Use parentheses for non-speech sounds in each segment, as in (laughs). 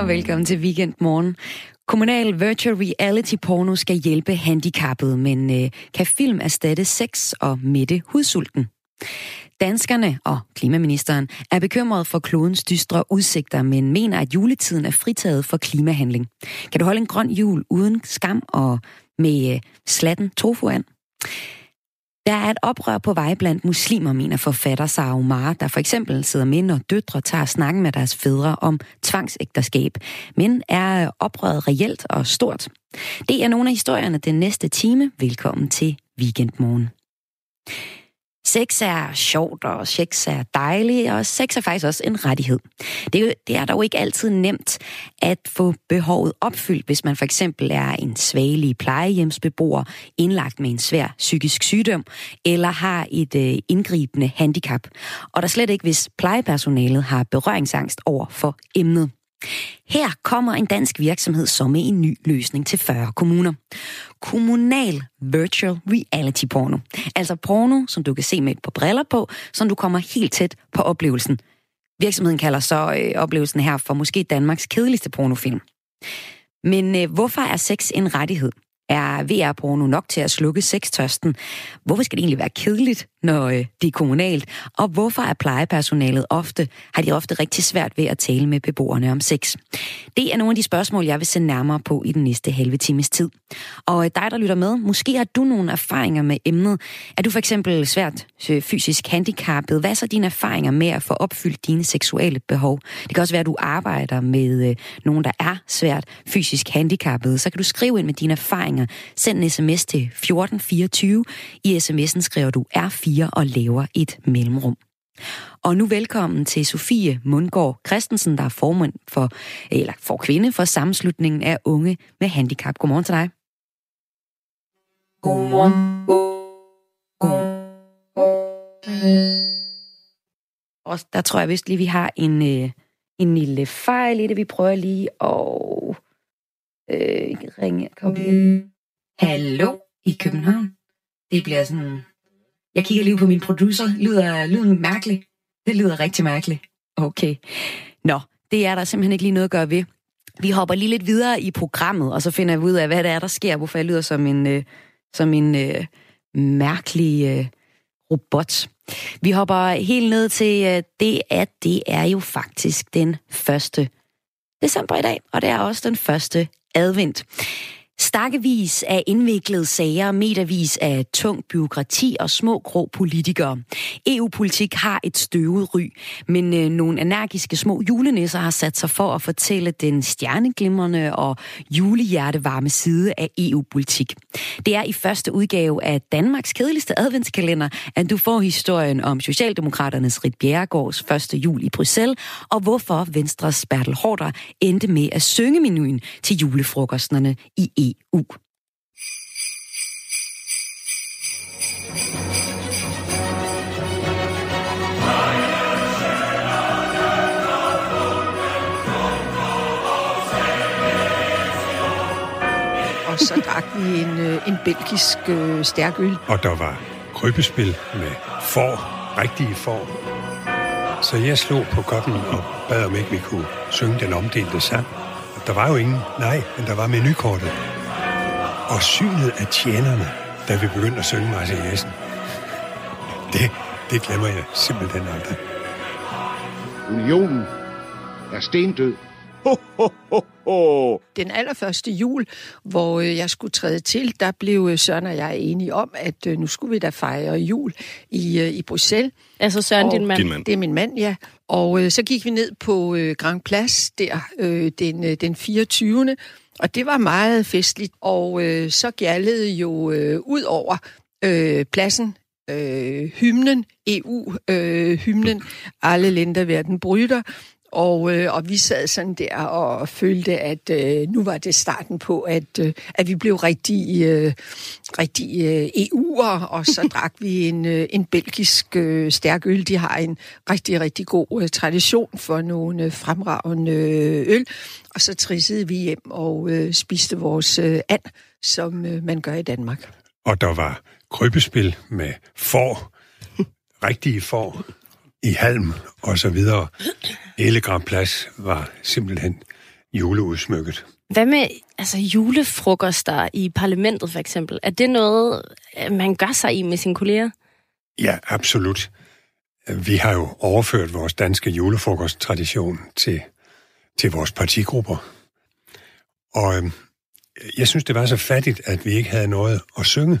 og velkommen til Weekendmorgen. Kommunal virtual reality porno skal hjælpe handicappede, men øh, kan film erstatte sex og mætte hudsulten? Danskerne og klimaministeren er bekymret for klodens dystre udsigter, men mener, at juletiden er fritaget for klimahandling. Kan du holde en grøn jul uden skam og med øh, slatten tofu an? Der er et oprør på vej blandt muslimer, mener forfatter Sara Omar, der for eksempel sidder med, når døtre tager snakken med deres fædre om tvangsægterskab. Men er oprøret reelt og stort? Det er nogle af historierne den næste time. Velkommen til Weekendmorgen. Sex er sjovt, og sex er dejligt, og sex er faktisk også en rettighed. Det det er dog ikke altid nemt at få behovet opfyldt, hvis man for eksempel er en svagelig plejehjemsbeboer, indlagt med en svær psykisk sygdom, eller har et øh, indgribende handicap. Og der slet ikke, hvis plejepersonalet har berøringsangst over for emnet. Her kommer en dansk virksomhed som med en ny løsning til 40 kommuner. Kommunal Virtual Reality Porno. Altså porno, som du kan se med et par briller på, som du kommer helt tæt på oplevelsen. Virksomheden kalder så øh, oplevelsen her for måske Danmarks kedeligste pornofilm. Men øh, hvorfor er sex en rettighed? Er VR-porno nok til at slukke sextørsten? Hvorfor skal det egentlig være kedeligt, når øh, det er kommunalt? Og hvorfor er plejepersonalet ofte, har de ofte rigtig svært ved at tale med beboerne om sex? Det er nogle af de spørgsmål, jeg vil se nærmere på i den næste halve times tid. Og øh, dig, der lytter med, måske har du nogle erfaringer med emnet. Er du for eksempel svært øh, fysisk handicappet? Hvad er så dine erfaringer med at få opfyldt dine seksuelle behov? Det kan også være, at du arbejder med øh, nogen, der er svært fysisk handicappet. Så kan du skrive ind med dine erfaringer. Send en sms til 1424. I sms'en skriver du R4 og laver et mellemrum. Og nu velkommen til Sofie Mundgaard Christensen, der er formand for, eller for kvinde for sammenslutningen af unge med handicap. Godmorgen til dig. Godmorgen. Og der tror jeg vist lige, vi har en, øh, en lille fejl i det. Vi prøver lige at øh, ringe. Kom. Hallo i København. Det bliver sådan... Jeg kigger lige på min producer. Lyder lyden mærkelig? Det lyder rigtig mærkeligt. Okay. Nå, det er der simpelthen ikke lige noget at gøre ved. Vi hopper lige lidt videre i programmet, og så finder vi ud af, hvad det er, der sker, hvorfor jeg lyder som en, øh, som en øh, mærkelig øh, robot. Vi hopper helt ned til øh, det, at det er jo faktisk den første december i dag, og det er også den første advent. Stakkevis af indviklede sager, metervis af tung byråkrati og små grå politikere. EU-politik har et støvet ry, men øh, nogle energiske små julenisser har sat sig for at fortælle den stjerneglimrende og julehjertevarme side af EU-politik. Det er i første udgave af Danmarks kedeligste adventskalender, at du får historien om Socialdemokraternes Rit Bjerregårds første jul i Bruxelles, og hvorfor Venstres Bertel Hårder endte med at synge menuen til julefrokosterne i EU og så drak vi en, en belgisk øh, stærk øl. Og der var krybespil med får, rigtige får. Så jeg slog på koppen og bad om ikke vi kunne synge den omdelte sang. Der var jo ingen, nej, men der var menukortet. Og synet af tjenerne, da vi begyndte at synge Marseillaisen. Det, det glemmer jeg simpelthen aldrig. Unionen er stendød. Ho, ho, ho, ho. Den allerførste jul, hvor øh, jeg skulle træde til, der blev øh, Søren og jeg enige om, at øh, nu skulle vi da fejre jul i, i Bruxelles. Altså Søren, og din mand? Din mand. Det er min mand, ja. Og øh, så gik vi ned på øh, Grand Place der øh, den, øh, den 24. Og det var meget festligt. Og øh, så gjaldede jo øh, ud over øh, pladsen øh, hymnen, EU-hymnen, øh, alle lænder verden bryder. Og, øh, og vi sad sådan der og følte, at øh, nu var det starten på, at, øh, at vi blev rigtig, øh, rigtig øh, EU'er, og så (laughs) drak vi en, øh, en belgisk øh, stærk øl. De har en rigtig, rigtig god øh, tradition for nogle øh, fremragende øh, øl. Og så trissede vi hjem og øh, spiste vores øh, and, som øh, man gør i Danmark. Og der var krybespil med får, rigtige får, i halm og så videre. Hele Grand Plads var simpelthen juleudsmykket. Hvad med altså, julefrokoster i parlamentet for eksempel? Er det noget, man gør sig i med sine kolleger? Ja, absolut. Vi har jo overført vores danske julefrokosttradition til, til vores partigrupper. Og øh, jeg synes, det var så fattigt, at vi ikke havde noget at synge.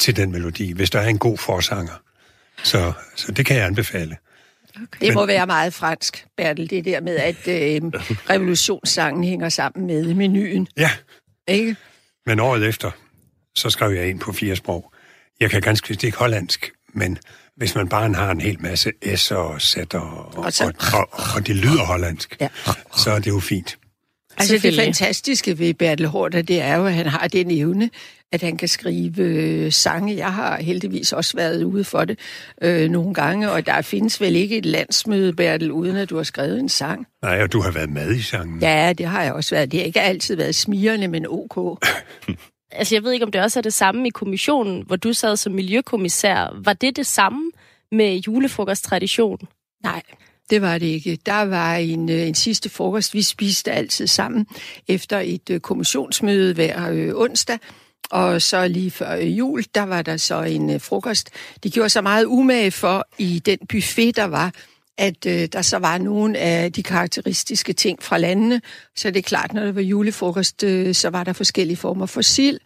til den melodi, hvis der er en god forsanger. Så, så det kan jeg anbefale. Okay. Det må være meget fransk, Bertel, det der med, at øh, revolutionssangen hænger sammen med menuen. Ja. Ikke? Men året efter, så skrev jeg ind på fire sprog. Jeg kan ganske vist ikke hollandsk, men hvis man bare har en hel masse S'er og Z'er, og, og, og, og, og det lyder hollandsk, ja. så er det jo fint. Altså det fantastiske ved Bertel Hårder, det er jo, at han har den evne, at han kan skrive øh, sange. Jeg har heldigvis også været ude for det øh, nogle gange, og der findes vel ikke et landsmøde, Bertel, uden at du har skrevet en sang. Nej, og du har været med i sangen. Ja, det har jeg også været. Det har ikke altid været smirende, men ok. (laughs) altså jeg ved ikke, om det også er det samme i kommissionen, hvor du sad som miljøkommissær. Var det det samme med julefrokosttradition? Nej, det var det ikke. Der var en, øh, en sidste frokost. Vi spiste altid sammen efter et øh, kommissionsmøde hver øh, onsdag. Og så lige før jul, der var der så en øh, frokost. De gjorde så meget umage for i den buffet, der var, at øh, der så var nogle af de karakteristiske ting fra landene. Så det er klart, når det var julefrokost, øh, så var der forskellige former for sild.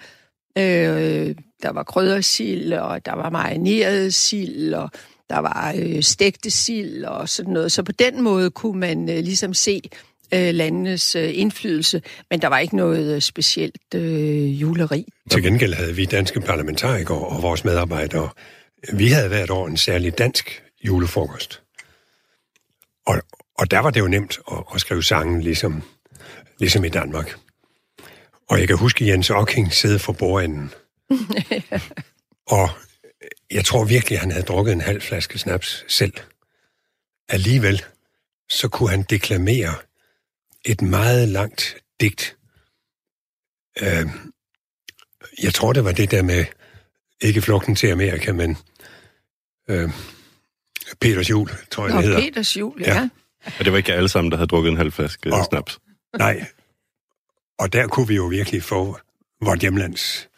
Øh, der var kryddersild, og der var marineret sild, og der var øh, stegte sild og sådan noget. Så på den måde kunne man øh, ligesom se øh, landenes øh, indflydelse, men der var ikke noget øh, specielt øh, juleri. Til gengæld havde vi danske parlamentarikere og vores medarbejdere, vi havde hvert år en særlig dansk julefrokost. Og, og der var det jo nemt at, at skrive sangen, ligesom, ligesom i Danmark. Og jeg kan huske Jens Ocking sidde for bordenden. (laughs) og jeg tror virkelig, at han havde drukket en halv flaske snaps selv. Alligevel, så kunne han deklamere et meget langt digt. Øh, jeg tror, det var det der med, ikke flugten til Amerika, men øh, Peters jul, tror jeg, Nå, det hedder. Peters jul, ja. ja. Og det var ikke alle sammen, der havde drukket en halv flaske og, snaps? Nej, og der kunne vi jo virkelig få vort hjemlands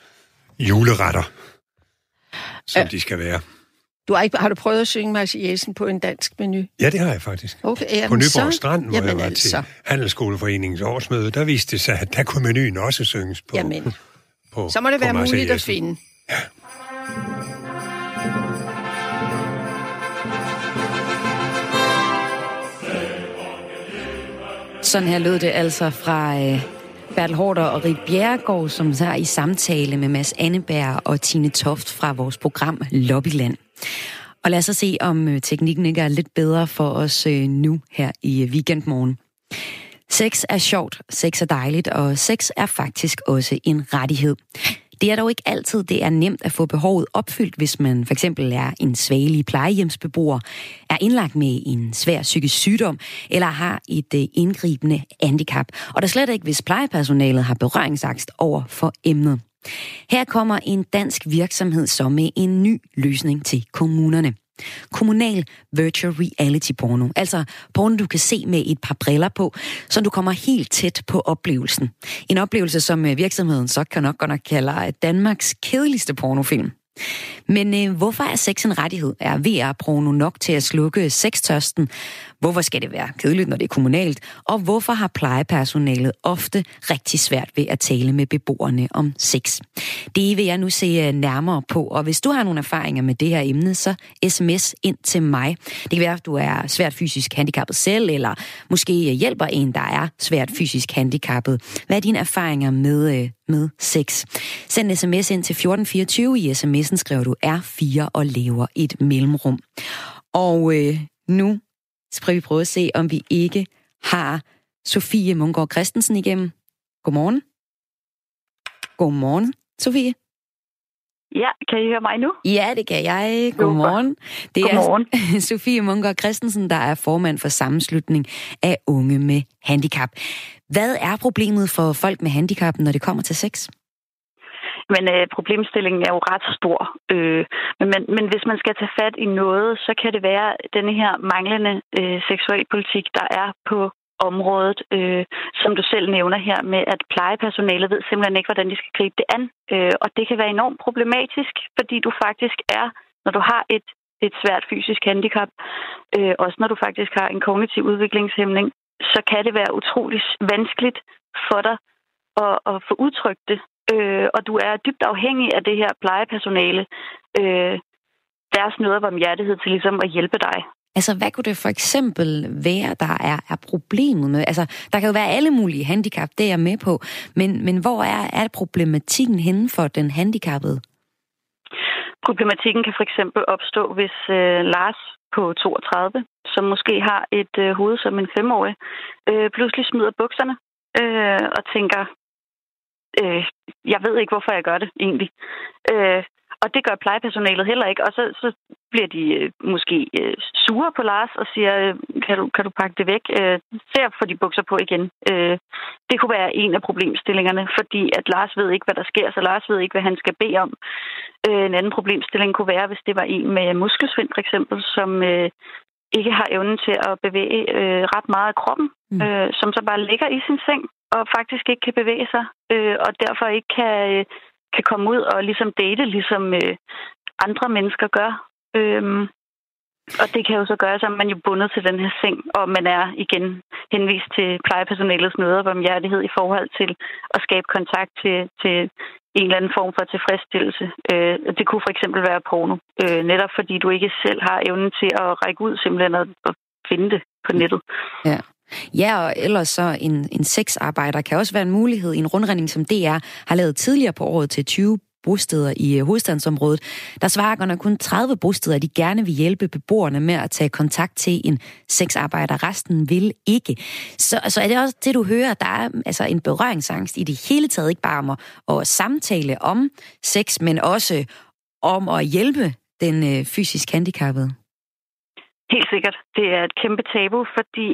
juleretter som ja. de skal være. Du har, ikke, har du prøvet at synge Marciesen på en dansk menu? Ja, det har jeg faktisk. Okay, jamen på Nyborg så... Strand, hvor jamen jeg var altså. til Handelsskoleforeningens årsmøde, der viste det sig, at der kunne menuen også synges på Jamen, (laughs) på, så må det være muligt at finde. Ja. Sådan her lød det altså fra øh, Bertel Hårder og Rit Bjerregaard, som er i samtale med Mads Anneberg og Tine Toft fra vores program Lobbyland. Og lad os se, om øh, teknikken ikke er lidt bedre for os øh, nu her i øh, weekendmorgen. Sex er sjovt, sex er dejligt, og sex er faktisk også en rettighed. Det er dog ikke altid, det er nemt at få behovet opfyldt, hvis man for eksempel er en svagelig plejehjemsbeboer, er indlagt med en svær psykisk sygdom eller har et indgribende handicap. Og der slet ikke, hvis plejepersonalet har berøringsangst over for emnet. Her kommer en dansk virksomhed så med en ny løsning til kommunerne. Kommunal virtual reality porno. Altså porno, du kan se med et par briller på, så du kommer helt tæt på oplevelsen. En oplevelse, som øh, virksomheden så kan nok godt nok kalde øh, Danmarks kedeligste pornofilm. Men øh, hvorfor er sex en rettighed? Er VR-porno nok til at slukke sextørsten? Hvorfor skal det være kedeligt, når det er kommunalt? Og hvorfor har plejepersonalet ofte rigtig svært ved at tale med beboerne om sex? Det vil jeg nu se øh, nærmere på, og hvis du har nogle erfaringer med det her emne, så sms ind til mig. Det kan være, at du er svært fysisk handicappet selv, eller måske hjælper en, der er svært fysisk handicappet. Hvad er dine erfaringer med, øh, med sex? Send sms ind til 1424. I sms'en skriver du R4 og lever et mellemrum. Og øh, nu skal vi prøve at se, om vi ikke har Sofie Mungård Christensen igennem. Godmorgen. Godmorgen, Sofie. Ja, kan I høre mig nu? Ja, det kan jeg. Godmorgen. Det er Godmorgen. (laughs) Sofie Munker Christensen, der er formand for sammenslutning af unge med handicap. Hvad er problemet for folk med handicap, når det kommer til sex? Men øh, problemstillingen er jo ret stor. Øh, men, men, men hvis man skal tage fat i noget, så kan det være denne her manglende øh, seksualpolitik, der er på området, øh, som du selv nævner her, med at plejepersonalet ved simpelthen ikke, hvordan de skal gribe det an. Øh, og det kan være enormt problematisk, fordi du faktisk er, når du har et, et svært fysisk handicap, øh, også når du faktisk har en kognitiv udviklingshæmning, så kan det være utrolig vanskeligt for dig at, at få udtrykt det. Øh, og du er dybt afhængig af det her plejepersonale, øh, deres noget hjertighed til ligesom at hjælpe dig. Altså, hvad kunne det for eksempel være, der er, er problemet med? Altså, der kan jo være alle mulige handicap, det er jeg med på. Men, men hvor er, er problematikken henne for den handicappede? Problematikken kan for eksempel opstå, hvis øh, Lars på 32, som måske har et øh, hoved som en femårig, øh, pludselig smider bukserne øh, og tænker, øh, jeg ved ikke, hvorfor jeg gør det egentlig. Øh, og det gør plejepersonalet heller ikke. Og så, så bliver de øh, måske øh, sure på Lars og siger, øh, kan, du, kan du pakke det væk? Øh, ser for de bukser på igen. Øh, det kunne være en af problemstillingerne, fordi at Lars ved ikke, hvad der sker, så Lars ved ikke, hvad han skal bede om. Øh, en anden problemstilling kunne være, hvis det var en med muskelsvind for eksempel, som øh, ikke har evnen til at bevæge øh, ret meget af kroppen, mm. øh, som så bare ligger i sin seng og faktisk ikke kan bevæge sig, øh, og derfor ikke kan... Øh, kan komme ud og ligesom date, ligesom øh, andre mennesker gør. Øh, og det kan jo så gøre, at man jo bundet til den her seng, og man er igen henvist til plejepersonalets nød om hjertighed i forhold til at skabe kontakt til, til en eller anden form for tilfredsstillelse. Øh, det kunne for eksempel være porno, øh, netop fordi du ikke selv har evnen til at række ud simpelthen og finde det på nettet. Ja. Ja, og ellers så en, en sexarbejder kan også være en mulighed i en rundredning, som DR har lavet tidligere på året til 20 bosteder i øh, hovedstadsområdet. Der svarer godt kun 30 bosteder, de gerne vil hjælpe beboerne med at tage kontakt til en sexarbejder. Resten vil ikke. Så, så er det også det, du hører, der er mm, altså en berøringsangst i det hele taget, ikke bare om at, at samtale om sex, men også om at hjælpe den øh, fysisk handicappede. Helt sikkert. Det er et kæmpe tabu, fordi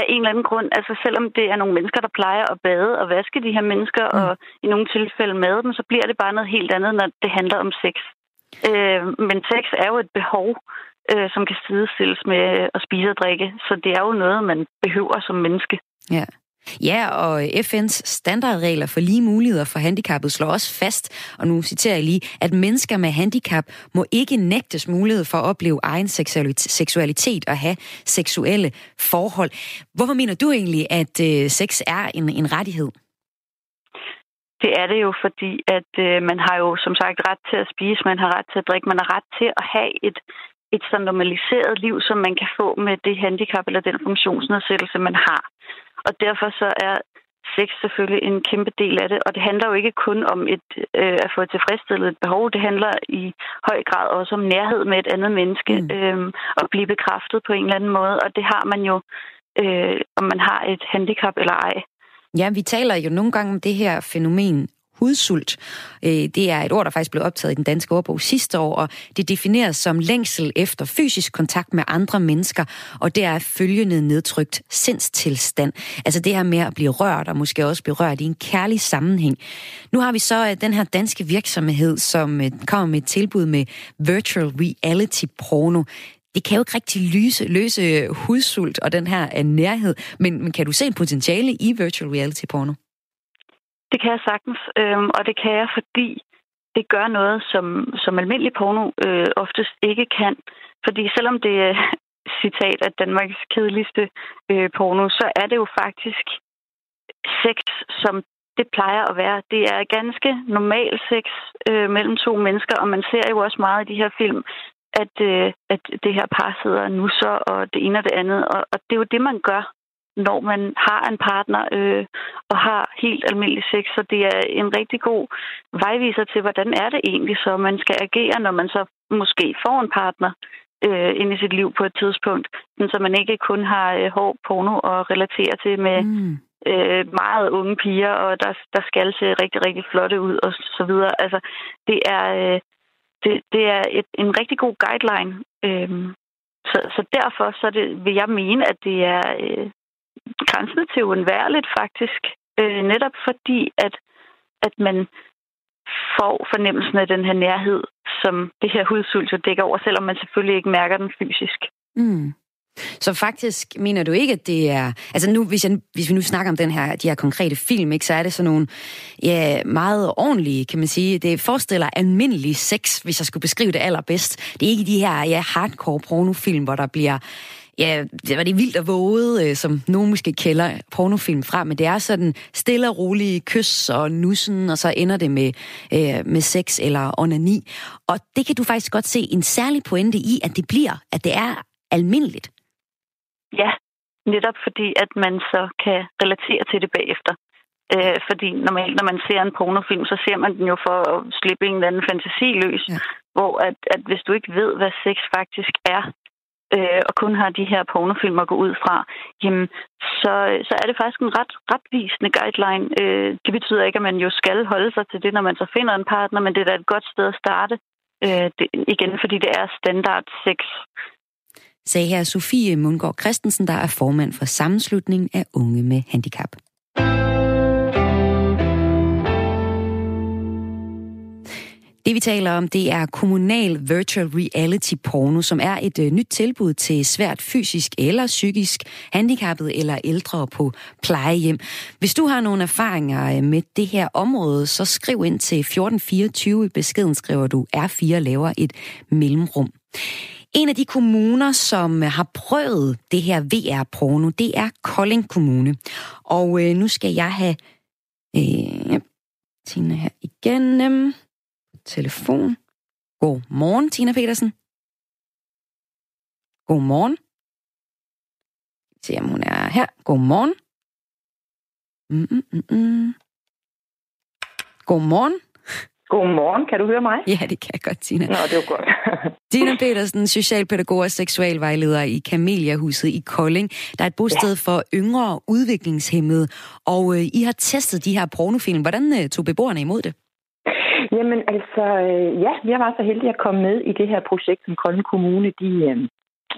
af en eller anden grund, altså selvom det er nogle mennesker, der plejer at bade og vaske de her mennesker, mm. og i nogle tilfælde mad dem, så bliver det bare noget helt andet, når det handler om sex. Øh, men sex er jo et behov, øh, som kan sidestilles med at spise og drikke, så det er jo noget, man behøver som menneske. Ja. Ja, og FN's standardregler for lige muligheder for handicappet slår også fast, og nu citerer jeg lige, at mennesker med handicap må ikke nægtes mulighed for at opleve egen seksualitet og have seksuelle forhold. Hvorfor mener du egentlig, at øh, sex er en, en rettighed? Det er det jo, fordi at øh, man har jo som sagt ret til at spise, man har ret til at drikke, man har ret til at have et, et så normaliseret liv, som man kan få med det handicap eller den funktionsnedsættelse, man har. Og derfor så er sex selvfølgelig en kæmpe del af det. Og det handler jo ikke kun om et, øh, at få tilfredsstillet et behov. Det handler i høj grad også om nærhed med et andet menneske. Mm. Øh, og blive bekræftet på en eller anden måde. Og det har man jo, øh, om man har et handicap eller ej. Ja, vi taler jo nogle gange om det her fænomen hudsult. Øh, det er et ord, der faktisk blev optaget i den danske ordbog sidste år, og det defineres som længsel efter fysisk kontakt med andre mennesker, og det er følgende nedtrykt sindstilstand. Altså det her med at blive rørt, og måske også blive rørt i en kærlig sammenhæng. Nu har vi så øh, den her danske virksomhed, som øh, kommer med et tilbud med virtual reality porno det kan jo ikke rigtig løse, løse hudsult og den her nærhed, men, men kan du se en potentiale i virtual reality porno? Det kan jeg sagtens, øh, og det kan jeg, fordi det gør noget, som, som almindelig porno øh, oftest ikke kan. Fordi selvom det er (laughs) citat af Danmarks kedeligste øh, porno, så er det jo faktisk sex, som det plejer at være. Det er ganske normal sex øh, mellem to mennesker, og man ser jo også meget i de her film, at, øh, at det her par sidder og nusser, og det ene og det andet. Og, og det er jo det, man gør når man har en partner øh, og har helt almindelig sex. Så det er en rigtig god vejviser til, hvordan er det egentlig, så man skal agere, når man så måske får en partner. øh, ind i sit liv på et tidspunkt, så man ikke kun har øh, hård porno at relatere til med mm. øh, meget unge piger, og der, der skal se rigtig, rigtig flotte ud og så videre. Altså, det er, øh, det, det er et, en rigtig god guideline. Øh, så, så derfor så det, vil jeg mene, at det er øh, grænsen til uundværligt faktisk. Øh, netop fordi, at, at man får fornemmelsen af den her nærhed, som det her hudsult jo dækker over, selvom man selvfølgelig ikke mærker den fysisk. Mm. Så faktisk mener du ikke, at det er... Altså nu, hvis, jeg, hvis vi nu snakker om den her, de her konkrete film, ikke, så er det sådan nogle ja, meget ordentlige, kan man sige. Det forestiller almindelig sex, hvis jeg skulle beskrive det allerbedst. Det er ikke de her ja, hardcore pornofilm, hvor der bliver ja, det var det vildt og våget, øh, som nogen måske kælder pornofilm fra, men det er sådan stille og rolige kys og nussen, og så ender det med, øh, med sex eller onani. Og det kan du faktisk godt se en særlig pointe i, at det bliver, at det er almindeligt. Ja, netop fordi, at man så kan relatere til det bagefter. Øh, fordi normalt, når man ser en pornofilm, så ser man den jo for at slippe en eller anden fantasi løs. Ja. Hvor at, at hvis du ikke ved, hvad sex faktisk er, øh, og kun har de her pornofilm at gå ud fra, jamen, så, så er det faktisk en ret retvisende guideline. Øh, det betyder ikke, at man jo skal holde sig til det, når man så finder en partner, men det er da et godt sted at starte. Øh, det, igen, fordi det er standard sex sagde her Sofie Mundgaard Christensen, der er formand for Sammenslutningen af Unge med Handicap. Det vi taler om, det er kommunal virtual reality porno, som er et øh, nyt tilbud til svært fysisk eller psykisk handicappede eller ældre på plejehjem. Hvis du har nogle erfaringer øh, med det her område, så skriv ind til 1424. I beskeden skriver du R4 laver et mellemrum. En af de kommuner, som øh, har prøvet det her VR-porno, det er Kolding Kommune. Og øh, nu skal jeg have øh, Tina her igen. Øh, telefon. God morgen, Tina Petersen. God morgen. Se om hun er her. God morgen. Mm, mm, mm, mm. God morgen. Godmorgen, kan du høre mig? Ja, det kan jeg godt, Tina. Nå, det var godt. (laughs) Tina Petersen, socialpædagog og seksualvejleder i Kameliahuset i Kolding. Der er et bosted ja. for yngre udviklingshemmede, og øh, I har testet de her pornofilm. Hvordan øh, tog beboerne imod det? Jamen altså, øh, ja, jeg var så heldig at komme med i det her projekt, som Kolding Kommune de, øh,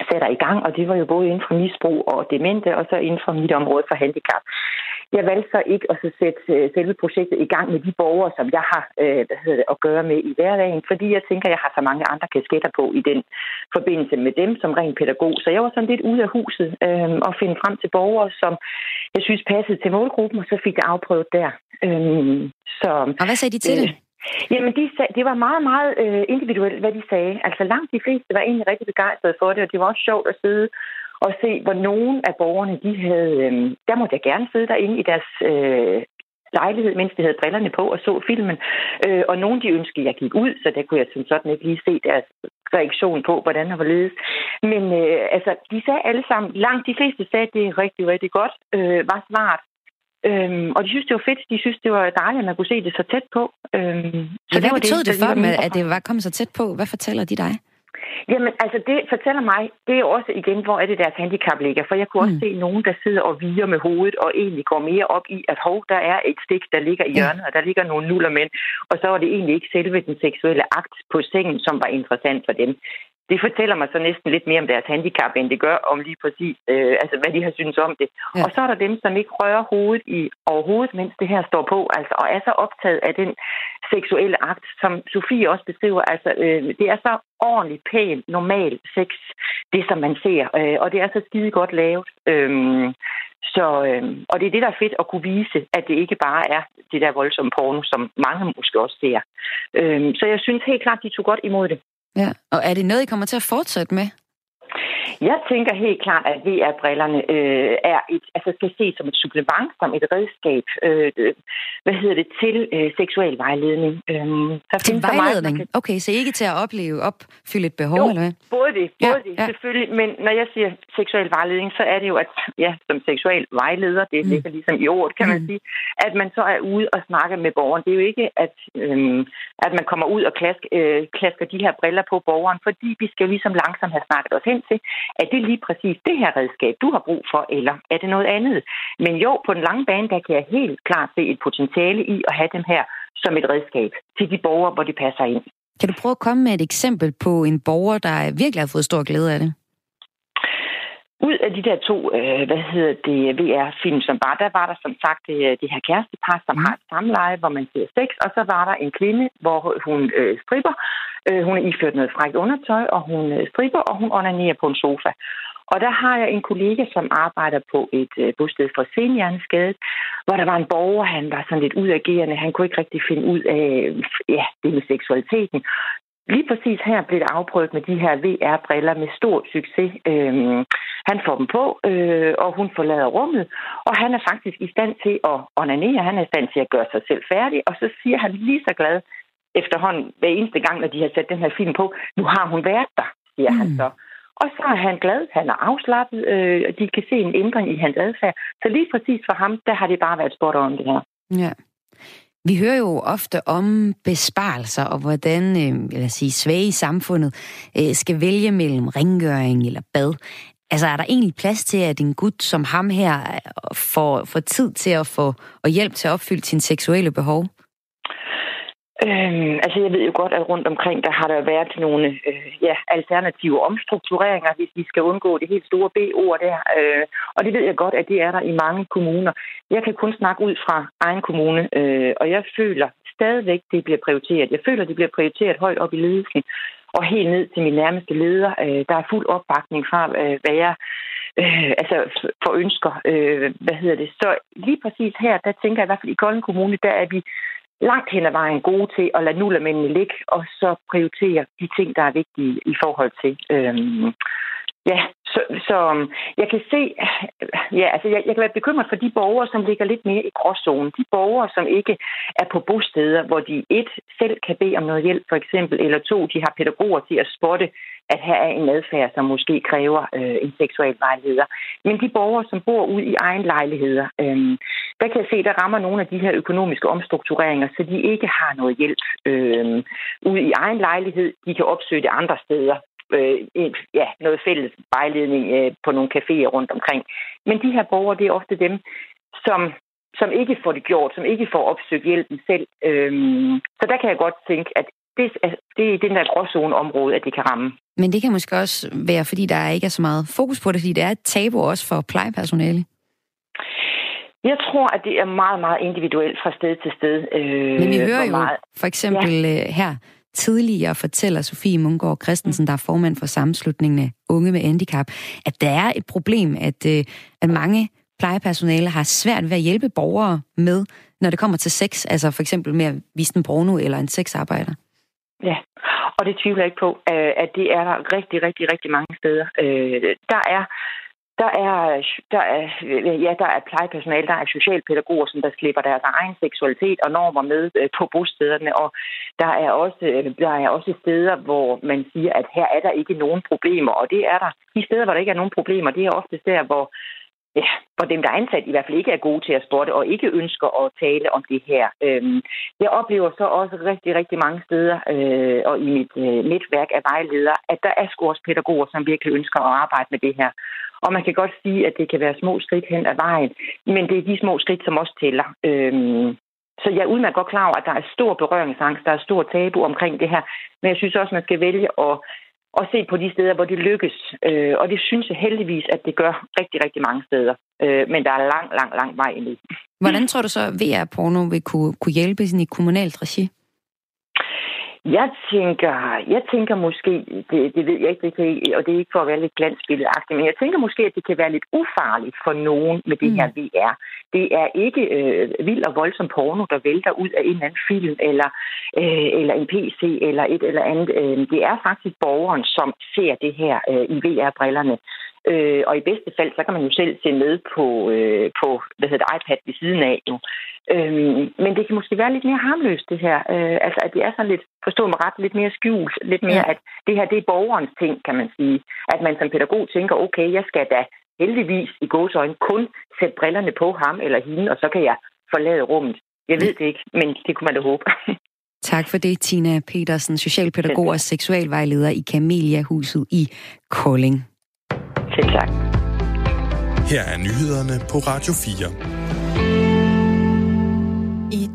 sætter i gang, og det var jo både inden for misbrug og demente, og så inden for mit område for handicap. Jeg valgte så ikke at så sætte øh, selve projektet i gang med de borgere, som jeg har øh, hvad hedder det, at gøre med i hverdagen, fordi jeg tænker, at jeg har så mange andre kasketter på i den forbindelse med dem som ren pædagog. Så jeg var sådan lidt ude af huset øh, og finde frem til borgere, som jeg synes passede til målgruppen, og så fik jeg afprøvet der. Øh, så, og hvad sagde de til øh, det? Jamen, de sag, det var meget, meget øh, individuelt, hvad de sagde. Altså langt de fleste var egentlig rigtig begejstrede for det, og det var også sjovt at sidde og se, hvor nogen af borgerne, de havde, øh, der måtte jeg gerne sidde derinde i deres øh, lejlighed, mens de havde brillerne på og så filmen. Øh, og nogen, de ønskede, at jeg gik ud, så der kunne jeg som sådan ikke lige se deres reaktion på, hvordan det var ledes. Men øh, altså, de sagde alle sammen, langt de fleste sagde, at det er rigtig, rigtig godt, øh, var svaret. Øhm, og de synes, det var fedt. De synes, det var dejligt, at man kunne se det så tæt på. Øhm, så ja, hvad det betød det, det for dem, at det var kommet så tæt på? Hvad fortæller de dig? Jamen, altså det fortæller mig, det er også igen, hvor er det deres handicap ligger. For jeg kunne også mm. se nogen, der sidder og viger med hovedet og egentlig går mere op i, at hov, der er et stik, der ligger i hjørnet, og der ligger nogle nuller mænd. Og så var det egentlig ikke selve den seksuelle akt på sengen, som var interessant for dem det fortæller mig så næsten lidt mere om deres handicap, end det gør om lige præcis, øh, altså hvad de har synes om det. Ja. Og så er der dem, som ikke rører hovedet i overhovedet, mens det her står på, altså, og er så optaget af den seksuelle akt, som Sofie også beskriver. Altså, øh, det er så ordentligt, pænt, normal sex, det som man ser, øh, og det er så skide godt lavet. Øh, så, øh, og det er det, der er fedt at kunne vise, at det ikke bare er det der voldsomme porno, som mange måske også ser. Øh, så jeg synes helt klart, de tog godt imod det. Ja, og er det noget, I kommer til at fortsætte med? Jeg tænker helt klart, at VR-brillerne øh, er et, altså skal ses som et supplement, som et redskab, øh, hvad hedder det, til øh, seksuel vejledning. Øh, der til vejledning? Meget, kan... Okay, så ikke til at opleve, opfylde et behov, jo, eller hvad? både det, både ja, det, ja. selvfølgelig. Men når jeg siger seksuel vejledning, så er det jo, at ja, som seksuel vejleder, det mm. ligger ligesom i ord, kan mm. man sige, at man så er ude og snakker med borgeren. Det er jo ikke, at, øh, at man kommer ud og klask, øh, klasker de her briller på borgeren, fordi vi skal ligesom langsomt have snakket os hen til, er det lige præcis det her redskab, du har brug for, eller er det noget andet? Men jo, på den lange bane, der kan jeg helt klart se et potentiale i at have dem her som et redskab til de borgere, hvor de passer ind. Kan du prøve at komme med et eksempel på en borger, der virkelig har fået stor glæde af det? Ud af de der to, øh, hvad hedder det, VR-film, som var, der var der som sagt det, øh, det her kærestepar, som mm. har et samleje, hvor man ser sex, og så var der en kvinde, hvor hun øh, stripper. Øh, hun er iført noget frækt undertøj, og hun øh, stripper, og hun onanerer på en sofa. Og der har jeg en kollega, som arbejder på et øh, bosted for senhjerneskade, hvor der var en borger, han var sådan lidt udagerende. Han kunne ikke rigtig finde ud af ja, det med seksualiteten. Lige præcis her blev det afprøvet med de her VR-briller med stor succes. Øhm, han får dem på, øh, og hun forlader rummet, og han er faktisk i stand til at onanere. Han er i stand til at gøre sig selv færdig, og så siger han lige så glad efterhånden hver eneste gang, når de har sat den her film på, nu har hun været der, siger mm. han så. Og så er han glad, han er afslappet, øh, og de kan se en ændring i hans adfærd. Så lige præcis for ham, der har det bare været spot om det her. Ja. Vi hører jo ofte om besparelser og hvordan øh, lad os sige, svage i samfundet øh, skal vælge mellem rengøring eller bad. Altså er der egentlig plads til, at en gut som ham her øh, får, får tid til at få og hjælp til at opfylde sine seksuelle behov? Øhm, altså jeg ved jo godt, at rundt omkring, der har der været nogle øh, ja, alternative omstruktureringer, hvis vi skal undgå det helt store B-ord der. Øh, og det ved jeg godt, at det er der i mange kommuner. Jeg kan kun snakke ud fra egen kommune, øh, og jeg føler stadigvæk, det bliver prioriteret. Jeg føler, det bliver prioriteret højt op i ledelsen, og helt ned til min nærmeste leder. Øh, der er fuld opbakning fra, øh, hvad jeg øh, altså for ønsker. Øh, hvad hedder det? Så lige præcis her, der tænker jeg i hvert fald i Kolding Kommune, der er vi langt hen ad vejen gode til at lade nullermændene ligge, og så prioritere de ting, der er vigtige i forhold til. Øhm, ja, så, så øhm, jeg kan se, ja, altså jeg, jeg kan være bekymret for de borgere, som ligger lidt mere i gråzonen. De borgere, som ikke er på bosteder, hvor de et selv kan bede om noget hjælp, for eksempel, eller to, de har pædagoger til at spotte at her er en adfærd, som måske kræver øh, en seksuel vejleder. Men de borgere, som bor ud i egen lejligheder, øh, der kan jeg se, der rammer nogle af de her økonomiske omstruktureringer, så de ikke har noget hjælp øh, ude i egen lejlighed. De kan opsøge det andre steder. Øh, ja, noget fælles vejledning øh, på nogle caféer rundt omkring. Men de her borgere, det er ofte dem, som som ikke får det gjort, som ikke får opsøgt hjælpen selv. Øhm, så der kan jeg godt tænke, at det, det er den der gråzoneområde, at det kan ramme. Men det kan måske også være, fordi der ikke er så meget fokus på det, fordi det er et tabu også for plejepersonale. Jeg tror, at det er meget, meget individuelt fra sted til sted. Øh, Men vi hører jo meget... for eksempel ja. Øh, her tidligere fortæller Sofie Mungård Christensen, der er formand for sammenslutningen af unge med handicap, at der er et problem, at, øh, at mange plejepersonale har svært ved at hjælpe borgere med, når det kommer til sex, altså for eksempel med at vise en porno eller en sexarbejder. Ja, og det tvivler jeg ikke på, øh, at det er der rigtig, rigtig, rigtig mange steder. Øh, der er der er, der er, ja, der er plejepersonale, der er socialpædagoger, som der slipper deres egen seksualitet og normer med øh, på bostederne, og der er, også, øh, der er også steder, hvor man siger, at her er der ikke nogen problemer, og det er der. De steder, hvor der ikke er nogen problemer, det er ofte der, hvor ja, hvor dem, der er ansat, i hvert fald ikke er gode til at spotte og ikke ønsker at tale om det her. Øhm, jeg oplever så også rigtig, rigtig mange steder øh, og i mit øh, netværk af vejledere, at der er skorspædagoger, som virkelig ønsker at arbejde med det her. Og man kan godt sige, at det kan være små skridt hen ad vejen, men det er de små skridt, som også tæller. Øhm, så jeg er udmærket godt klar over, at der er stor berøringsangst, der er stor tabu omkring det her, men jeg synes også, man skal vælge at og se på de steder, hvor det lykkes. Øh, og det synes jeg heldigvis, at det gør rigtig, rigtig mange steder. Øh, men der er lang, lang, lang vej endnu. Hvordan tror du så, at VR-porno vil kunne, kunne hjælpe sådan i kommunalt regi? Jeg tænker, jeg tænker måske, det, det ved jeg ikke, det kan, og det er ikke for at være lidt glansbilleagtigt, men jeg tænker måske, at det kan være lidt ufarligt for nogen med det mm. her VR. Det er ikke øh, vild og voldsom porno, der vælter ud af en eller anden film, eller, øh, eller en PC, eller et eller andet. Øh, det er faktisk borgeren, som ser det her øh, i VR-brillerne. Øh, og i bedste fald, så kan man jo selv se med på, øh, på hvad hedder det, iPad ved siden af. Jo. Øh, men det kan måske være lidt mere harmløst, det her. Øh, altså, at det er sådan lidt, forstå mig ret, lidt mere skjult. Lidt mere, ja. at det her, det er borgerens ting, kan man sige. At man som pædagog tænker, okay, jeg skal da heldigvis i gåsøjne kun sætte brillerne på ham eller hende, og så kan jeg forlade rummet. Jeg ved det ikke, men det kunne man da håbe. (laughs) Tak for det, Tina Petersen, socialpædagog og seksualvejleder i Camelia-huset i Kolding. Selv tak. Her er nyhederne på Radio 4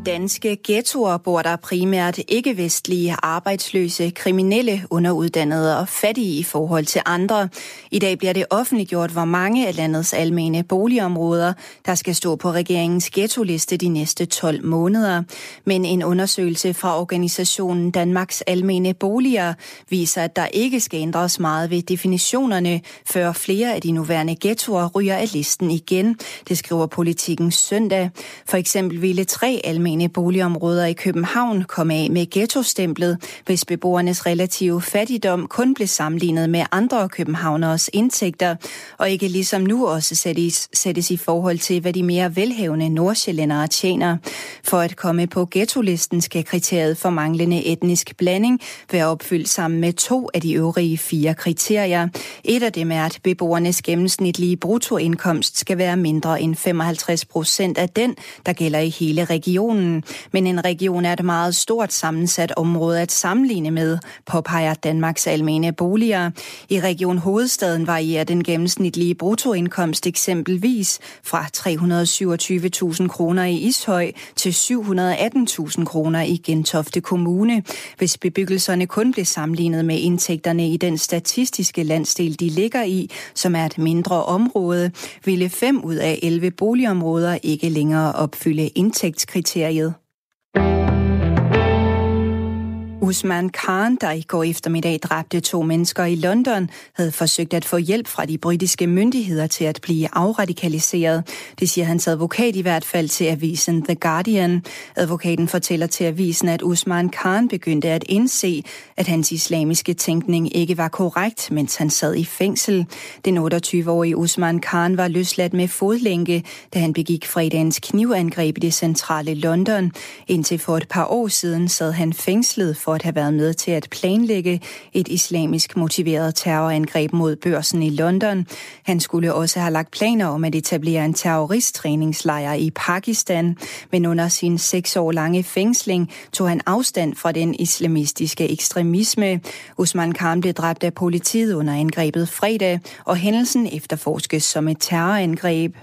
danske ghettoer bor der primært ikke-vestlige, arbejdsløse, kriminelle, underuddannede og fattige i forhold til andre. I dag bliver det offentliggjort, hvor mange af landets almene boligområder, der skal stå på regeringens ghetto-liste de næste 12 måneder. Men en undersøgelse fra organisationen Danmarks Almene Boliger viser, at der ikke skal ændres meget ved definitionerne, før flere af de nuværende ghettoer ryger af listen igen. Det skriver politikken søndag. For eksempel ville tre almene almene boligområder i København komme af med ghettostemplet, hvis beboernes relative fattigdom kun blev sammenlignet med andre københavneres indtægter, og ikke ligesom nu også sættes, sættes i forhold til, hvad de mere velhavende nordsjællændere tjener. For at komme på ghettolisten skal kriteriet for manglende etnisk blanding være opfyldt sammen med to af de øvrige fire kriterier. Et af dem er, at beboernes gennemsnitlige bruttoindkomst skal være mindre end 55 procent af den, der gælder i hele regionen regionen, men en region er et meget stort sammensat område at sammenligne med, påpeger Danmarks almene boliger. I Region Hovedstaden varierer den gennemsnitlige bruttoindkomst eksempelvis fra 327.000 kroner i Ishøj til 718.000 kroner i Gentofte Kommune. Hvis bebyggelserne kun blev sammenlignet med indtægterne i den statistiske landsdel, de ligger i, som er et mindre område, ville 5 ud af 11 boligområder ikke længere opfylde You. Usman Khan, der i går eftermiddag dræbte to mennesker i London, havde forsøgt at få hjælp fra de britiske myndigheder til at blive afradikaliseret. Det siger hans advokat i hvert fald til avisen The Guardian. Advokaten fortæller til avisen, at Usman Khan begyndte at indse, at hans islamiske tænkning ikke var korrekt, mens han sad i fængsel. Den 28-årige Usman Khan var løsladt med fodlænke, da han begik fredagens knivangreb i det centrale London. Indtil for et par år siden sad han fængslet for at have været med til at planlægge et islamisk motiveret terrorangreb mod børsen i London. Han skulle også have lagt planer om at etablere en terroristtræningslejr i Pakistan, men under sin seks år lange fængsling tog han afstand fra den islamistiske ekstremisme. Usman Khan blev dræbt af politiet under angrebet fredag, og hændelsen efterforskes som et terrorangreb.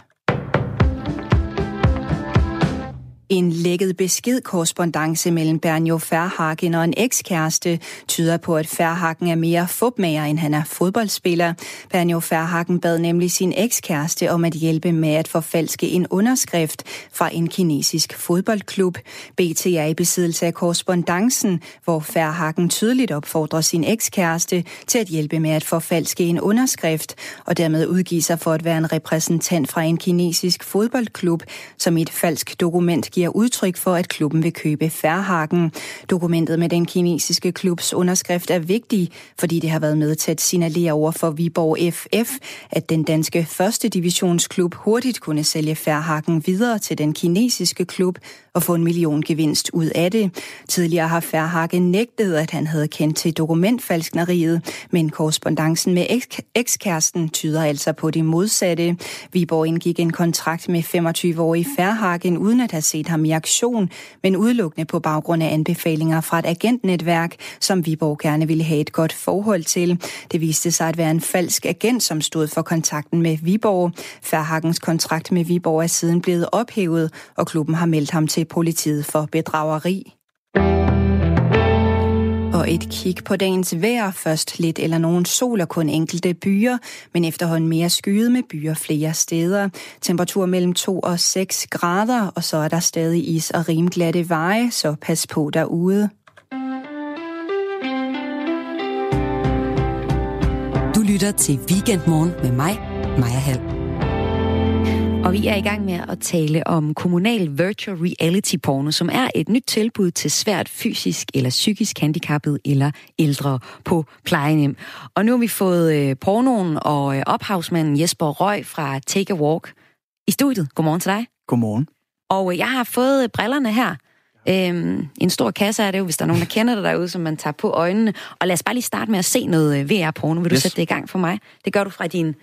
En lækket beskedkorrespondence mellem Bernjo Færhagen og en ekskæreste tyder på, at Færhagen er mere fupmager, end han er fodboldspiller. Bernjo Færhagen bad nemlig sin ekskæreste om at hjælpe med at forfalske en underskrift fra en kinesisk fodboldklub. BT er i besiddelse af korrespondancen, hvor Færhagen tydeligt opfordrer sin ekskæreste til at hjælpe med at forfalske en underskrift, og dermed udgive sig for at være en repræsentant fra en kinesisk fodboldklub, som i et falsk dokument giver udtryk for, at klubben vil købe Færhagen. Dokumentet med den kinesiske klubs underskrift er vigtig, fordi det har været med til at signalere over for Viborg FF, at den danske første divisionsklub hurtigt kunne sælge Færhagen videre til den kinesiske klub og få en million gevinst ud af det. Tidligere har Færhagen nægtet, at han havde kendt til dokumentfalskneriet, men korrespondancen med ekskæresten tyder altså på det modsatte. Viborg indgik en kontrakt med 25-årige Færhagen uden at have set ham i aktion, men udelukkende på baggrund af anbefalinger fra et agentnetværk, som Viborg gerne ville have et godt forhold til. Det viste sig at være en falsk agent, som stod for kontakten med Viborg. Færhagens kontrakt med Viborg er siden blevet ophævet, og klubben har meldt ham til politiet for bedrageri. Og et kig på dagens vejr. Først lidt eller nogen sol og kun enkelte byer, men efterhånden mere skyet med byer flere steder. Temperatur mellem 2 og 6 grader, og så er der stadig is og rimglatte veje, så pas på derude. Du lytter til Weekendmorgen med mig, Maja Halm. Og vi er i gang med at tale om kommunal virtual reality porno, som er et nyt tilbud til svært fysisk eller psykisk handicappet eller ældre på plejehjem. Og nu har vi fået øh, pornoen og øh, ophavsmanden Jesper Røg fra Take a Walk i studiet. Godmorgen til dig. Godmorgen. Og øh, jeg har fået brillerne her. Øhm, en stor kasse er det jo, hvis der er nogen, der kender det derude, som man tager på øjnene. Og lad os bare lige starte med at se noget VR-porno. Vil du Yes. sætte det i gang for mig? Det gør du fra din